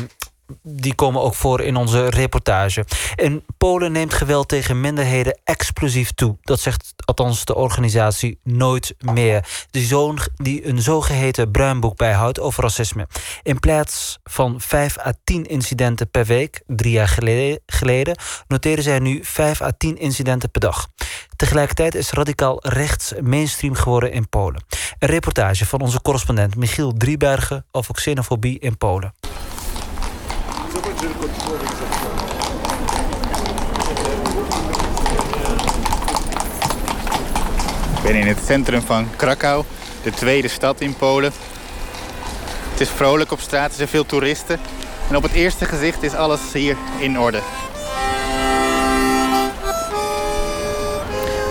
die komen ook voor in onze reportage. In Polen neemt geweld tegen minderheden explosief toe. Dat zegt althans de organisatie Nooit Meer. Die, zo'n, die een zogeheten bruinboek bijhoudt over racisme. In plaats van 5 à 10 incidenten per week, drie jaar geleden... noteren zij nu 5 à 10 incidenten per dag. Tegelijkertijd is radicaal rechts mainstream geworden in Polen. Een reportage van onze correspondent Michiel Driebergen... over xenofobie in Polen. Ik ben in het centrum van Krakau, de tweede stad in Polen. Het is vrolijk op straat, er zijn veel toeristen. En op het eerste gezicht is alles hier in orde.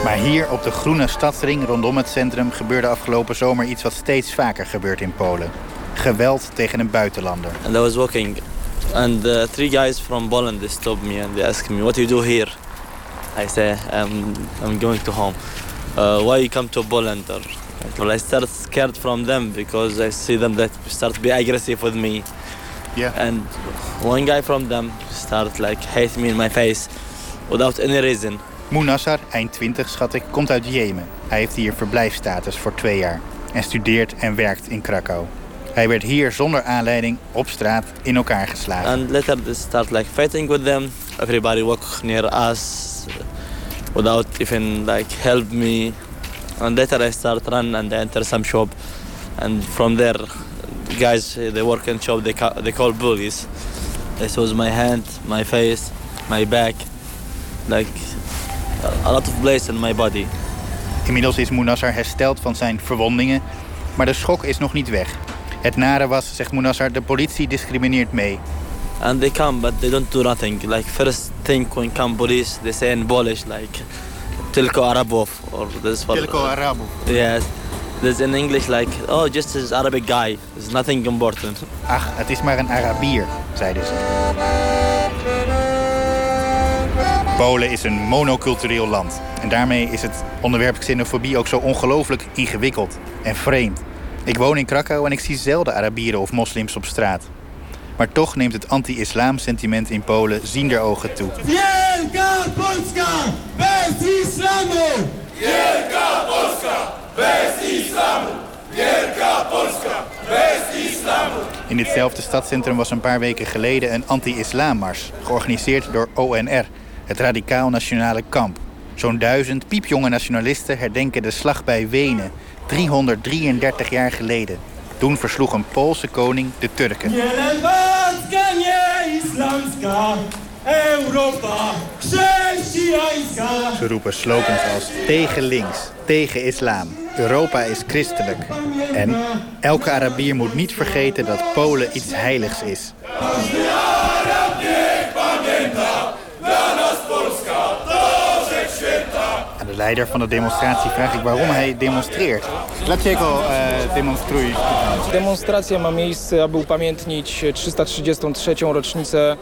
Maar hier op de groene stadsring rondom het centrum gebeurde afgelopen zomer iets wat steeds vaker gebeurt in Polen. Geweld tegen een buitenlander. And I was walking and uh, three guys from Poland they stopped me and they asked me what you do here. I say I'm I'm going to home. Uh, why you come to Poland? Or, well, I start scared from them because I see them that start be aggressive with me. Yeah. And one guy from them start like hate me in my face without any reason. Munassar, eind 20 schat ik, komt uit Jemen. Hij heeft hier verblijfstatus voor twee jaar en studeert en werkt in Krakau. Hij werd hier zonder aanleiding op straat in elkaar geslagen. And later they start like fighting with them. Everybody walk near us without even like help me. And later I start run and I enter some shop. And from there, guys they work in shop. They ca they call bullies. This was my hand, my face, my back, like a lot of place in my body. Inmiddels is Munassar hersteld van zijn verwondingen, maar de schok is nog niet weg. Het nare was, zegt Munassar, de politie discrimineert mee. And they come, but they don't do nothing. Like first thing when come police, they say in Polish like "Tilko Arabov" or this. for- Tilko Arabov. Yes. There's in English like, oh, just this Arabic guy. It's nothing important. Ach, het is maar een Arabier, zeiden ze. Polen is een monocultureel land. En daarmee is het onderwerp xenofobie ook zo ongelooflijk ingewikkeld en vreemd. Ik woon in Krakau en ik zie zelden Arabieren of moslims op straat. Maar toch neemt het anti-islam sentiment in Polen ziender ogen toe. Wielka Polska bez islamu! Wielka Polska bez islamu! Wielka Polska bez islamu! In ditzelfde stadscentrum was een paar weken geleden een anti-islammars, georganiseerd door ONR, het Radicaal Nationale Kamp. Zo'n duizend piepjonge nationalisten herdenken de slag bij Wenen, 333 jaar geleden. Toen versloeg een Poolse koning de Turken. Ze roepen slogans als tegen links, tegen islam, Europa is christelijk. En elke Arabier moet niet vergeten dat Polen iets heiligs is. Arab niech pamięta, dla nas Polska to rzecz święta. Aan de leider van de demonstratie vraag ik waarom hij demonstreert. Dlaczego uh, demonstruje? Demonstracja ma miejsce, aby upamiętnić 333. rocznicę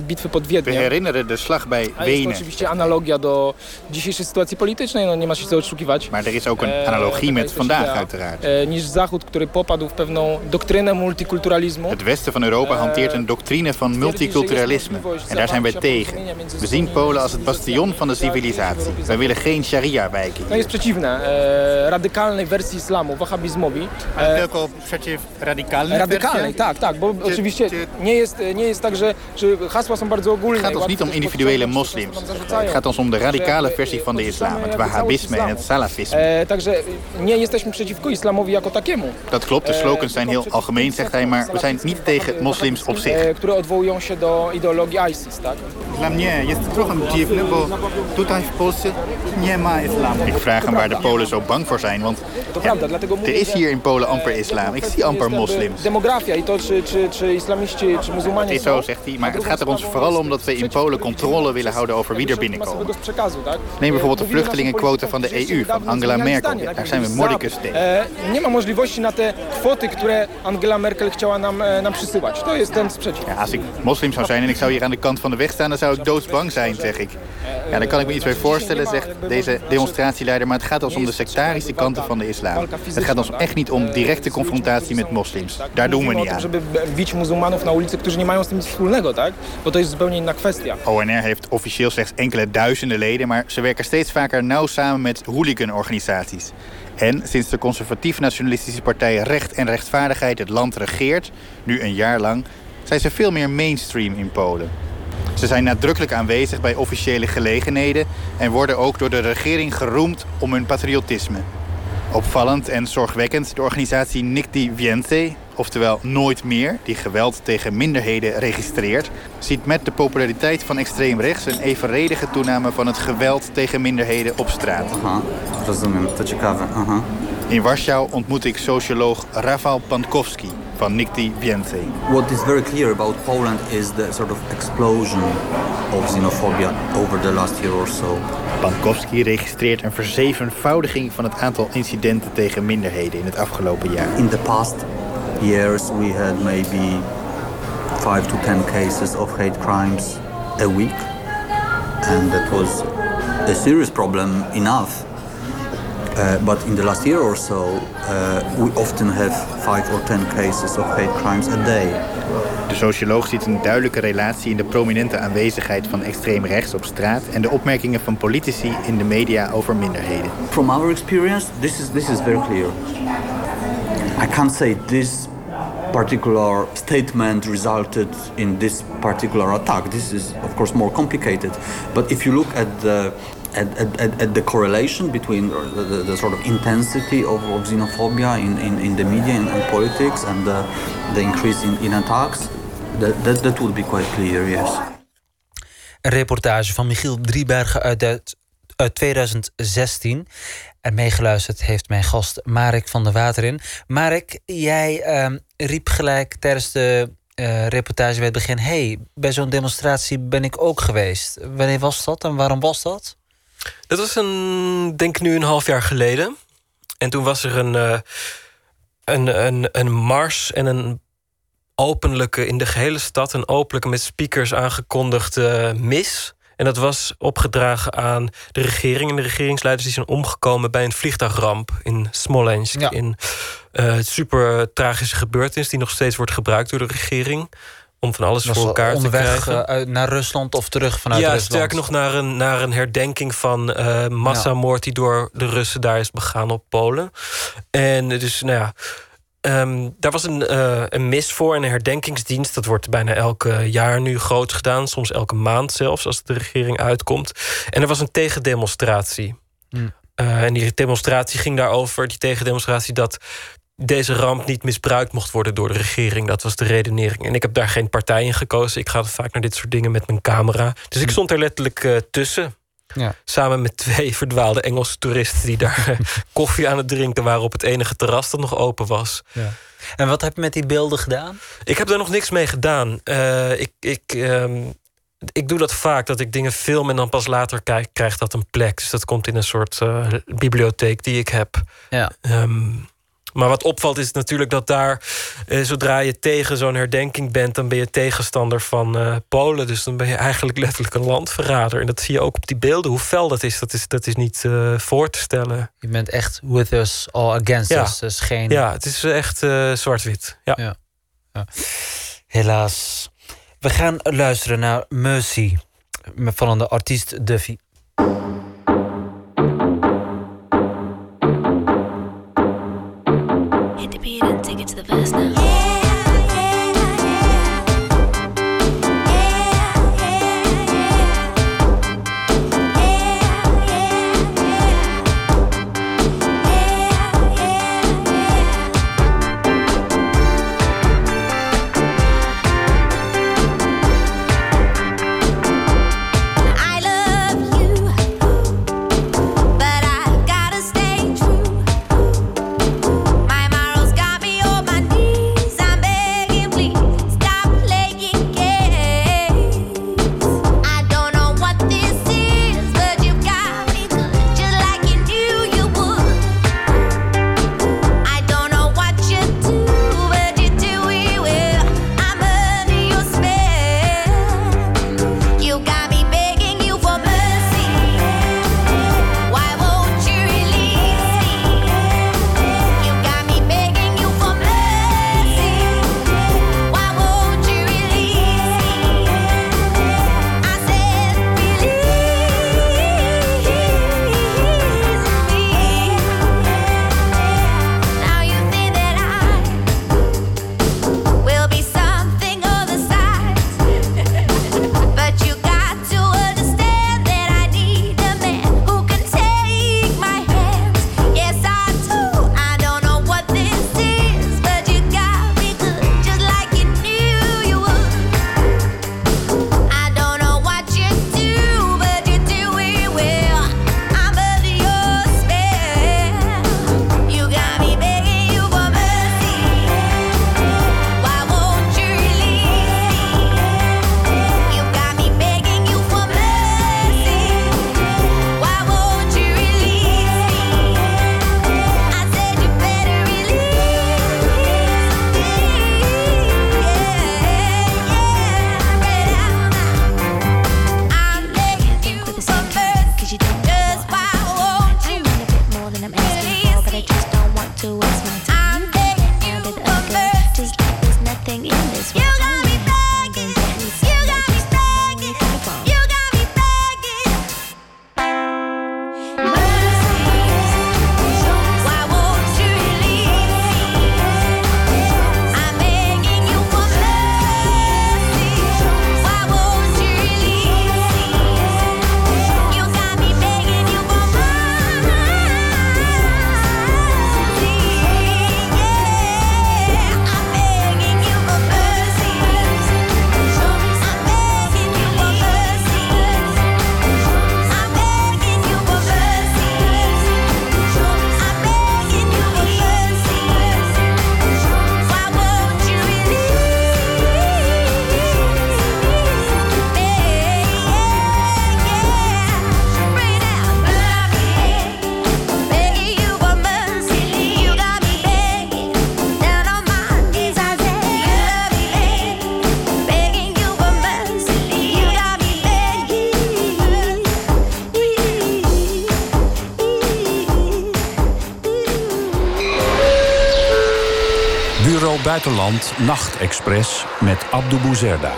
bitwy pod We Wiedniem. herinneren de slag bij A jest to oczywiście analogia do dzisiejszej sytuacji politycznej, no nie ma się co oszukiwać. Maar er is ook een E, analogie met vandaag uiteraard. e, niż Zachód, który popadł w pewną doktrynę multikulturalizmu. Het westen van Europa hanteert een doctrine van multiculturalisme. En daar zijn wij tegen. We zien Polen als het bastion van de civilisatie. Wij willen geen sharia-wijken. No jest przeciwne e, radykalnej wersji islamu, wahhabizmowi. E, Tylko przeciw radykalnej Radykalnej, tak, tak, bo oczywiście nie jest, nie jest tak, że, Het gaat ons niet om individuele moslims. Het gaat ons om de radicale versie van de islam. Het wahhabisme en het salafisme. E, takiemu. Dat klopt, de slogans zijn heel algemeen, zegt hij, maar we zijn niet tegen moslims op zich. Które odwołują się do ideologii ISIS, tak? Dla mnie jest trochę dziwne, bo tutaj w Polsce nie ma islamu. Ik vraag hem waar de Polen zo bang voor zijn, want ja, er is hier in Polen amper islam. Ik zie amper moslims. Demografia i to, czy, czy, czy islamiści, czy muzułmanie Het is zo, zegt hij, maar het gaat er ons vooral om dat we in Polen controle willen houden over wie er binnenkomen. Neem bijvoorbeeld de vluchtelingenquota van de EU, van Angela Merkel. Daar zijn we mordicus tegen. E, nie ma możliwości na te kwoty, które Angela Merkel chciała nam, e, nam przysyłać. To jest ten sprzeciw. Ja, als ik moslim zou zijn en ik zou hier aan de kant van de weg staan, dan zou ik doodsbang zijn, zeg ik. Ja, daar kan ik me iets bij voorstellen, zegt deze demonstratieleider. Maar het gaat ons om de sectarische kanten van de islam. Het gaat ons echt niet om directe confrontatie met moslims. Daar doen we niet aan. żeby bić muzułmanów na ulicy, którzy nie mają z tym nic wspólnego, tak? Bo to jest zupełnie inna kwestia. ONR heeft officieel slechts enkele duizenden leden... maar ze werken steeds vaker nauw samen met hooliganorganisaties. En sinds de conservatief-nationalistische partij Recht en Rechtvaardigheid het land regeert... nu een jaar lang, zijn ze veel meer mainstream in Polen. Ze zijn nadrukkelijk aanwezig bij officiële gelegenheden... en worden ook door de regering geroemd om hun patriotisme. Opvallend en zorgwekkend de organisatie Nigdy Więcej, oftewel Nooit Meer, die geweld tegen minderheden registreert, ziet met de populariteit van extreem rechts een evenredige toename van het geweld tegen minderheden op straat. Aha. Aha. In Warschau ontmoet ik socioloog Rafał Pankowski van Nigdy Więcej. What is very clear about Poland is the sort of explosion of xenophobia over the last year or so. Pankowski registreert een verzevenvoudiging van het aantal incidenten tegen minderheden in het afgelopen jaar. In the past years we had maybe 5 to 10 cases of hate crimes a week and that was a serious problem enough. Uh, but in the last year or so, uh, we often have five or ten cases of hate crimes a day. De socioloog ziet een duidelijke relatie in de prominente aanwezigheid van extreem rechts op straat en de opmerkingen van politici in de media over minderheden. From our experience, this is this is very clear. I can't say this particular statement resulted in this particular attack. This is of course more complicated. But if you look at the at, at, at the correlation between the, the, the sort of intensity of, of xenophobia in, in, in the media and, and politics and the, the increase in, in attacks, that, that, that would be quite clear, yes. Een reportage van Michiel Driebergen uit, uit, uit 2016. En meegeluisterd heeft mijn gast Marek van der Waterin. Marek, jij ehm, riep gelijk tijdens de eh, reportage bij het begin... hey, bij zo'n demonstratie ben ik ook geweest. Wanneer was dat en waarom was dat? Dat was een, denk nu een half jaar geleden. En toen was er een, uh, een, een, een mars en een openlijke, in de gehele stad... een openlijke met speakers aangekondigde mis... En dat was opgedragen aan de regering en de regeringsleiders die zijn omgekomen bij een vliegtuigramp in Smolensk. Ja. In uh, super tragische gebeurtenis die nog steeds wordt gebruikt door de regering. Om van alles voor elkaar te krijgen. eh, uit, naar Rusland of terug vanuit ja, Rusland? sterker nog naar een, naar een herdenking van eh, massamoord die door de Russen daar is begaan op Polen. En dus, nou ja. Ehm, daar was een, eh, een mis voor en een herdenkingsdienst. Dat wordt bijna elke jaar nu groot gedaan. Soms elke maand zelfs, als de regering uitkomt. En er was een tegendemonstratie. Hmm. Eh, en die demonstratie ging daarover, die tegendemonstratie, dat deze ramp niet misbruikt mocht worden door de regering. Dat was de redenering. En ik heb daar geen partij in gekozen. Ik ga vaak naar dit soort dingen met mijn camera. Dus ik stond er letterlijk eh, tussen. Ja. Samen met twee verdwaalde Engelse toeristen die daar [LAUGHS] eh, koffie aan het drinken waren op het enige terras dat nog open was. Ja. En wat heb je met die beelden gedaan? Ik heb daar nog niks mee gedaan. Eh, ik, ik, ehm, ik doe dat vaak, dat ik dingen film en dan pas later kijk, krijgt dat een plek. Dus dat komt in een soort eh, bibliotheek die ik heb. Ja. Ehm, maar wat opvalt is natuurlijk dat daar, eh, zodra je tegen zo'n herdenking bent, dan ben je tegenstander van eh, Polen. Dus dan ben je eigenlijk letterlijk een landverrader. En dat zie je ook op die beelden. Hoe fel dat is, dat is, dat is niet eh, voor te stellen. Je bent echt with us or against Ja. us. Dus geen... Ja, het is echt eh, zwart-wit. Ja. Ja. Ja. Helaas. We gaan luisteren naar Mercy van de artiest Duffy. To the verse now. Bureau Buitenland Nachtexpress met Abdou Bouzerda.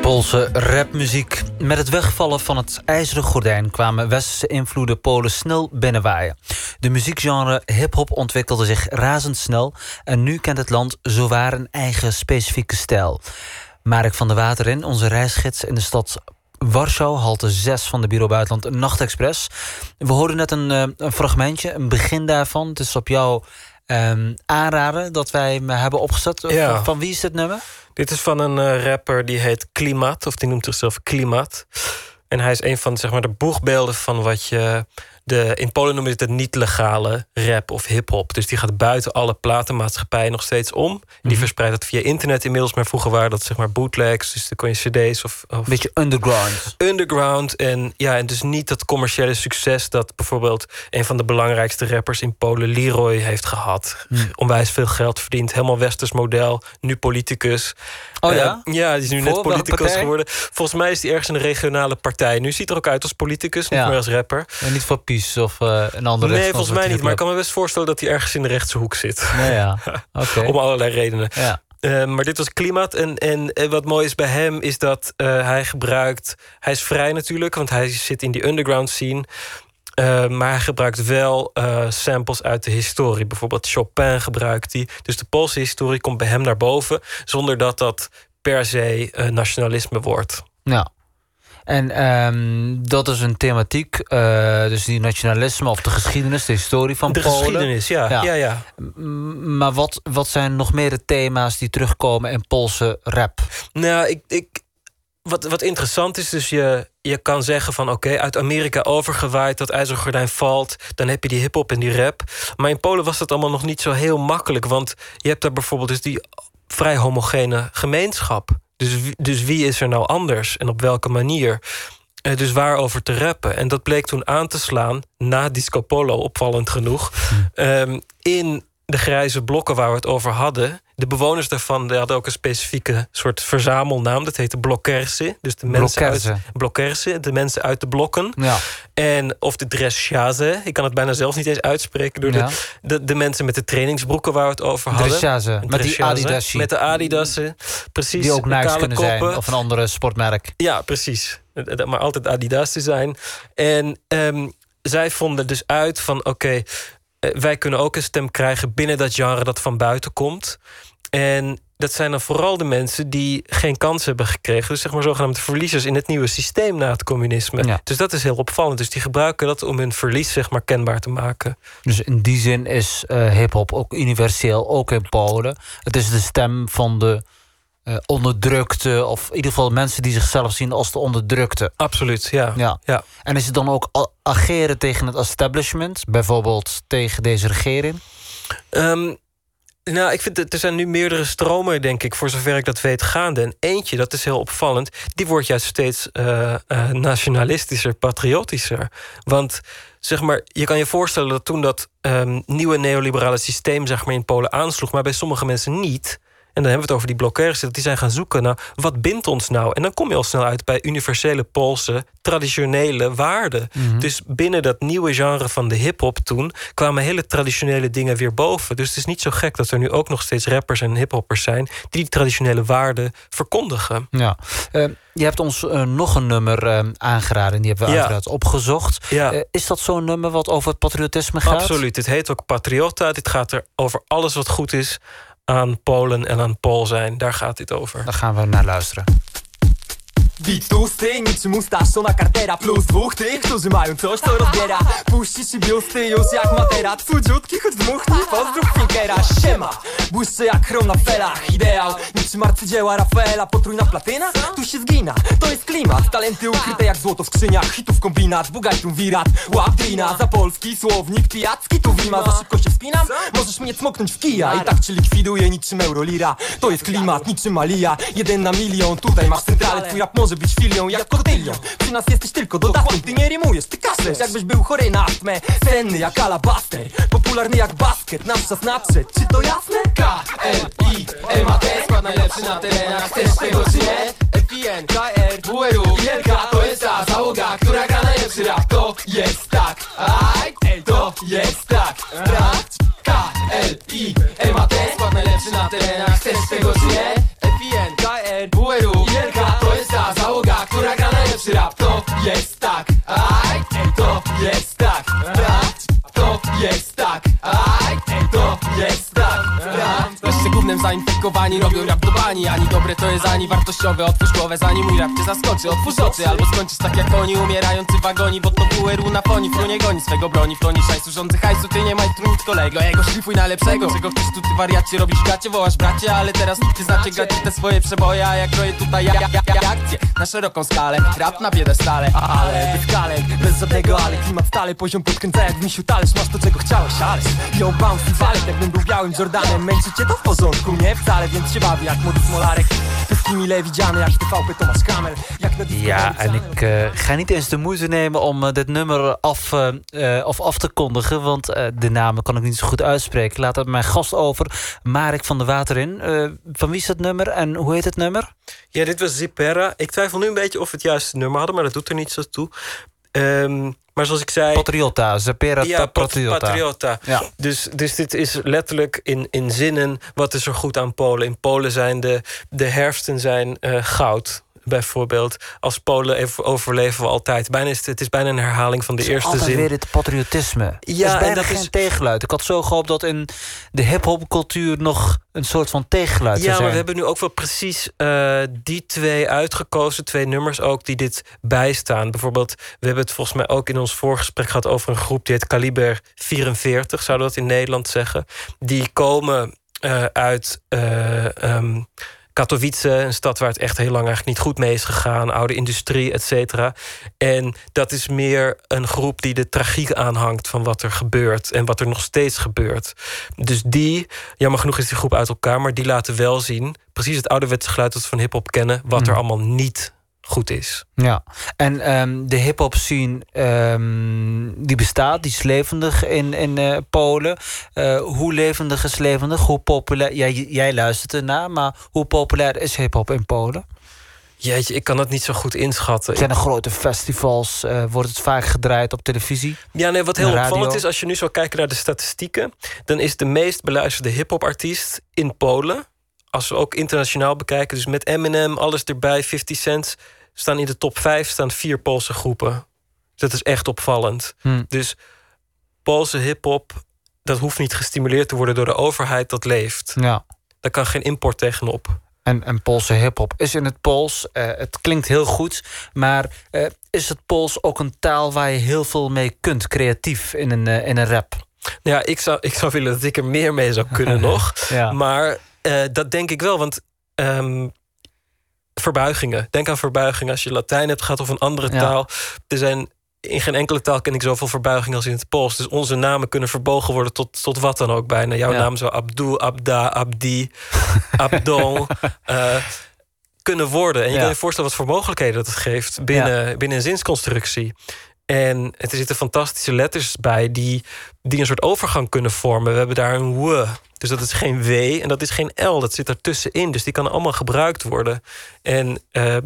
Poolse rapmuziek. Met het wegvallen van het ijzeren gordijn kwamen westerse invloeden Polen snel binnenwaaien. De muziekgenre hip-hop ontwikkelde zich razendsnel en nu kent het land zowaar een eigen specifieke stijl. Marek van der Waterin, onze reisgids in de stad Warschau, halte 6 van de Bureau Buitenland Nachtexpress. We hoorden net een, eh, een fragmentje, een begin daarvan. Het is op jou ehm, aanraden dat wij hem hebben opgezet. Ja. Van, van wie is dit nummer? Dit is van een eh, rapper die heet Klimaat, of die noemt zichzelf Klimaat. En hij is een van zeg maar, de boegbeelden van wat je. De, in Polen noemen ze het niet-legale rap of hip-hop. Dus die gaat buiten alle platenmaatschappijen nog steeds om. Die Mhm. verspreidt dat via internet inmiddels. Maar vroeger waren dat zeg maar bootlegs. Dus dan kon je CD's of. of Beetje underground. underground. En ja, en dus niet dat commerciële succes dat bijvoorbeeld een van de belangrijkste rappers in Polen, Leroy, heeft gehad. Hmm. Onwijs veel geld verdient. Helemaal westers model. Nu politicus. Oh ja? Eh, ja, die is nu Voor net politicus geworden. Volgens mij is hij ergens in een regionale partij. Nu ziet er ook uit als politicus, niet Ja. meer als rapper. En niet voor Pies of eh, een andere Nee, volgens mij niet. Maar ik kan me best voorstellen dat hij ergens in de rechtse hoek zit. Nee, ja. [LAUGHS] Oké. Om allerlei redenen. Ja. Eh, maar dit was klimaat. En, en, en wat mooi is bij hem is dat hij gebruikt. Hij is vrij natuurlijk, want hij zit in die underground scene. Eh, maar hij gebruikt wel eh, samples uit de historie. Bijvoorbeeld Chopin gebruikt hij. Dus de Poolse historie komt bij hem naar boven. Zonder dat dat per se eh, nationalisme wordt. Ja. En ehm, dat is een thematiek, dus die nationalisme of de geschiedenis, de historie van De Polen. geschiedenis, ja. ja. ja, M- Maar wat, wat zijn nog meer de thema's die terugkomen in Poolse rap? Nou, ik, ik, wat, wat interessant is, dus je, je kan zeggen van oké, uit Amerika overgewaaid, dat ijzeren gordijn valt, dan heb je die hip-hop en die rap. Maar in Polen was dat allemaal nog niet zo heel makkelijk, want je hebt daar bijvoorbeeld dus die vrij homogene gemeenschap. Dus, wie- dus wie is er nou anders en op welke manier? Eh, dus waarover te rappen. En dat bleek toen aan te slaan, na Disco Polo, opvallend genoeg, ehm, in de grijze blokken waar we het over hadden. De bewoners daarvan die hadden ook een specifieke soort verzamelnaam. Dat heette blokkerse. Dus de mensen Blokkerse. uit blokkerse, de mensen uit de blokken. Ja. En of de dresschaze, ik kan het bijna zelf niet eens uitspreken door Ja. de, de, de mensen met de trainingsbroeken waar we het over hadden. Dressage, met die Adidasje. Met de Adidassen, precies. Die ook kale kunnen koppen. zijn, of een andere sportmerk. Ja, precies. Eh, eh, Maar altijd Adidas te zijn. En ehm, zij vonden dus uit van... oké, eh, wij kunnen ook een stem krijgen binnen dat genre dat van buiten komt. En dat zijn dan vooral de mensen die geen kans hebben gekregen. Dus zeg maar zogenaamde verliezers in het nieuwe systeem na het communisme. Dus dat is heel opvallend. Dus die gebruiken dat om hun verlies zeg maar kenbaar te maken. Dus in die zin is eh hip-hop ook universeel, ook in Polen. Het is de stem van de eh, onderdrukte, of in ieder geval mensen die zichzelf zien als de onderdrukte. Absoluut, ja. ja. ja. En is het dan ook ageren tegen het establishment, bijvoorbeeld tegen deze regering? Ehm, nou, ik vind dat er zijn nu meerdere stromen, denk ik, voor zover ik dat weet, gaande. En eentje, dat is heel opvallend, die wordt juist steeds eh, eh, nationalistischer, patriotischer. Want zeg maar, je kan je voorstellen dat toen dat ehm, nieuwe neoliberale systeem zeg maar, in Polen aansloeg, maar bij sommige mensen niet. En dan hebben we het over die blokkers, dat die zijn gaan zoeken naar wat bindt ons nou? En dan kom je al snel uit bij universele Poolse, traditionele waarden. Mhm. Dus binnen dat nieuwe genre van de hip-hop toen kwamen hele traditionele dingen weer boven. Dus het is niet zo gek dat er nu ook nog steeds rappers en hiphoppers zijn die die traditionele waarden verkondigen. Ja. Eh, je hebt ons eh, nog een nummer eh, aangeraden, die hebben we Ja. uiteraard opgezocht. Ja. Is dat zo'n nummer wat over het patriotisme gaat? Absoluut. Dit heet ook Patriota. Dit gaat er over alles wat goed is aan Polen en aan Pool zijn. Daar gaat dit over. Daar gaan we naar luisteren. Bit tłusty, niczym ustaszczona kartera Plus dwóch tych, którzy mają coś, co rozbiera. Puścisz i biusty już jak matera Cudziutki, choć dmuchni, pozdrów Finkera Siema, błyszczy jak chrom na felach Ideał, niczym arcydzieła Rafaela Potrójna platyna, tu się zgina To jest klimat, talenty ukryte jak złoto w skrzyniach Hitów kombinat, bugaj tu wirat. Łap drina, za polski słownik pijacki Tu wima, za szybko się wspinam. Możesz mnie cmoknąć w kija I tak cię likwiduję niczym eurolira. To jest klimat, niczym Malia Jeden na milion, tutaj masz centralę Twój rap może być filią jak kotylion Przy nas jesteś tylko dodatkiem, ty nie rymujesz, ty kaszlesz Jakbyś był chory na astmę, senny jak alabaster. Popularny jak basket, nasz czas nadszedł, czy to jasne? K, L, I, M, A, T Skład najlepszy na terenach, chcesz tego czy nie? F-I-N-K-R Wielka to jest ta załoga, która gra najlepszy rap. To jest tak, aj, to jest tak. Rap, K-L-I M-A-T Skład najlepszy na terenach, chcesz tego czy nie? F-I-N-K-R WRU Wielka to jest ta załoga, która gra najlepszy rap. To jest tak, aj, to jest tak. Rap, to jest tak, aj, to jest tak Zainfekowani robią rap do bani. Ani dobre to jest, ani wartościowe. Otwórz głowę zanim mój rap cię zaskoczy. Otwórz oczy albo skończysz tak jak oni Umierający wagoni, bo to WRU na foni. Fru nie goni swego broni, w tonie szajsu Rządzy hajsu, ty nie majstru nic kolego. Jego szlifuj na lepszego Czego chcesz tu ty wariacie, robisz gacie, wołasz bracie Ale teraz ty znacie gacie te swoje przeboje A jak kroję tutaj ja, ja, ja, ja, akcje Na szeroką skalę, rap na biedę stale Ale bez kalek, bez żadnego ale. Klimat stale, poziom podkręca jak w misiu talerz. Masz to czego chciałeś, ależ Yo, bounce i walet, jakbym był białym Jordanem. Męczy cię to w porządku, nie wcale Więc się bawi jak młody smolarek Tu w mile widziany, jak TVP Tomasz Kamel Jak na disco Ja, en ik eh, ga niet eens de moeite nemen om eh, dit nummer af, eh, eh, of af te kondigen. Want eh, de namen kan ik niet zo goed uitspreken. Laat het mijn gast over, Marek van de Waterin. Eh, van wie is het nummer en hoe heet het nummer? Ja, dit was Zipera. Ik twijfel nu een beetje of we het juiste nummer hadden, maar dat doet er niet zo toe. Ehm, maar zoals ik zei. Patriota, ja, pat- Patriota. Patriota. Ja. Dus, dus dit is letterlijk in, in zinnen. Wat is er goed aan Polen? In Polen zijn de, de herfsten zijn eh, goud. Bijvoorbeeld, als Polen even overleven we altijd. Bijna is het, het is bijna een herhaling van de eerste Altijd zin. weer het patriotisme. Ja, Ja, dat is bijna en dat geen is- tegengeluid. Ik had zo gehoopt dat in de hip-hop cultuur nog een soort van tegengeluid Ja, zou maar zijn. we hebben nu ook wel precies eh, die twee uitgekozen. Twee nummers ook die dit bijstaan. Bijvoorbeeld, we hebben het volgens mij ook in ons voorgesprek gehad... over een groep die heet Kaliber 44, zouden we dat in Nederland zeggen. Die komen eh, uit eh, ehm, Katowice, een stad waar het echt heel lang eigenlijk niet goed mee is gegaan. Oude industrie, et cetera. En dat is meer een groep die de tragiek aanhangt van wat er gebeurt. En wat er nog steeds gebeurt. Dus die, jammer genoeg is die groep uit elkaar, maar die laten wel zien, precies het ouderwetse geluid dat we van hip-hop kennen, wat er allemaal niet goed is. Ja, en ehm, de hip-hop scene ehm, die bestaat, die is levendig in, in eh, Polen. Eh, hoe levendig is levendig? Hoe populair? Jij, jij luistert ernaar, maar hoe populair is hip-hop in Polen? Jeetje, ik kan dat niet zo goed inschatten. Zijn er grote festivals? Eh, wordt het vaak gedraaid op televisie? Ja, nee, wat heel opvallend is, als je nu zou kijken naar de statistieken, dan is de meest beluisterde hip-hop artiest in Polen. Als we ook internationaal bekijken, dus met Eminem, alles erbij, 50 Cent, staan in de top 5 staan vier Poolse groepen. Dat is echt opvallend. Hm. Dus Poolse hip-hop, dat hoeft niet gestimuleerd te worden door de overheid, dat leeft. Ja. Daar kan geen import tegenop. En, en Poolse hip-hop is in het Pools. Eh, het klinkt heel goed, maar eh, is het Pools ook een taal waar je heel veel mee kunt, creatief in een, eh, in een rap? Ja, ik zou, ik zou willen dat ik er meer mee zou kunnen [LAUGHS] nog. Ja. Maar eh, dat denk ik wel, want ehm, verbuigingen. Denk aan verbuigingen als je Latijn hebt gehad of een andere Ja. taal. Er zijn in geen enkele taal ken ik zoveel verbuigingen als in het Pools. Dus onze namen kunnen verbogen worden tot, tot wat dan ook bijna. Jouw Ja. naam zou Abdul, Abda, Abdi, [LAUGHS] Abdon eh, kunnen worden. En je Ja. kan je voorstellen wat voor mogelijkheden dat het geeft binnen, binnen een zinsconstructie. En er zitten fantastische letters bij die, die een soort overgang kunnen vormen. We hebben daar een w. Dus dat is geen w en dat is geen l. Dat zit ertussenin. Dus die kan allemaal gebruikt worden. En eh,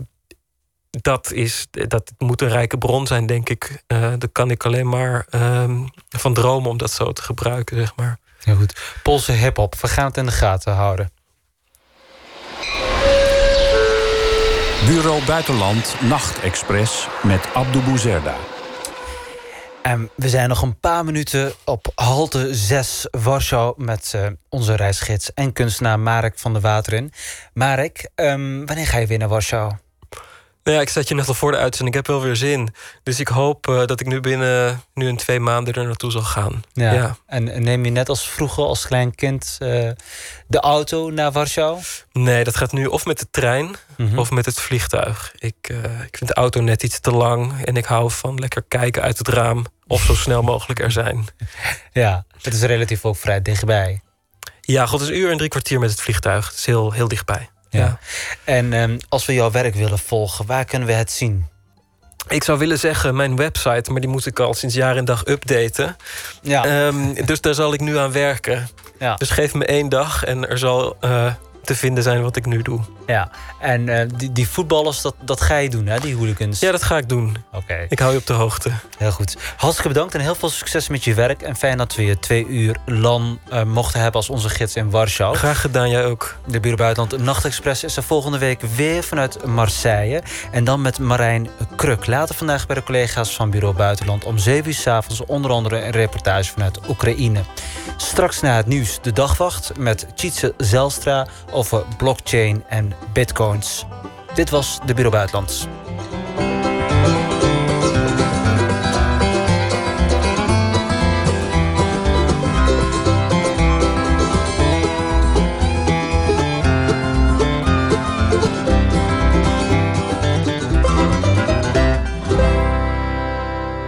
dat, is, dat moet een rijke bron zijn, denk ik. Eh daar kan ik alleen maar ehm, van dromen om dat zo te gebruiken, zeg maar. Ja, goed. Poolse hip-hop, we gaan het in de gaten houden. Bureau Buitenland Nachtexpress met Abdou Bouzerda. En we zijn nog een paar minuten op halte 6 Warschau met eh, onze reisgids en kunstenaar Marek van der Waterin. Marek, ehm, wanneer ga je weer naar Warschau? Nou ja, ik zat je net al voor de uitzending. Ik heb wel weer zin. Dus ik hoop eh, dat ik nu binnen nu in twee maanden er naartoe zal gaan. Ja. ja. En en neem je net als vroeger, als klein kind, eh, de auto naar Warschau? Nee, dat gaat nu of met de trein Mhm. of met het vliegtuig. Ik, eh, ik vind de auto net iets te lang. En ik hou van lekker kijken uit het raam. Of zo snel [LAUGHS] mogelijk er zijn. Ja, het is relatief ook vrij dichtbij. Ja, god, het is een uur en drie kwartier met het vliegtuig. Het is heel, heel dichtbij. Ja. En ehm, als we jouw werk willen volgen, waar kunnen we het zien? Ik zou willen zeggen mijn website, maar die moet ik al sinds jaar en dag updaten. Ja. Ehm, dus daar zal ik nu aan werken. Ja. Dus geef me één dag en er zal eh, te vinden zijn wat ik nu doe. Ja, en eh, die, die voetballers, dat, dat ga je doen, hè, die hooligans? Ja, dat ga ik doen. Oké. Ik hou je op de hoogte. Heel goed. Hartstikke bedankt en heel veel succes met je werk. En fijn dat we je twee uur lang eh, mochten hebben als onze gids in Warschau. Graag gedaan, jij ook. De Bureau Buitenland Nachtexpress is er volgende week weer vanuit Marseille. En dan met Marijn Kruk. Later vandaag bij de collega's van Bureau Buitenland om 7 uur s avonds onder andere een reportage vanuit Oekraïne. Straks na het nieuws de dagwacht met Tjitse Zelstra over blockchain en bitcoins. Dit was de Bureau Buitenland.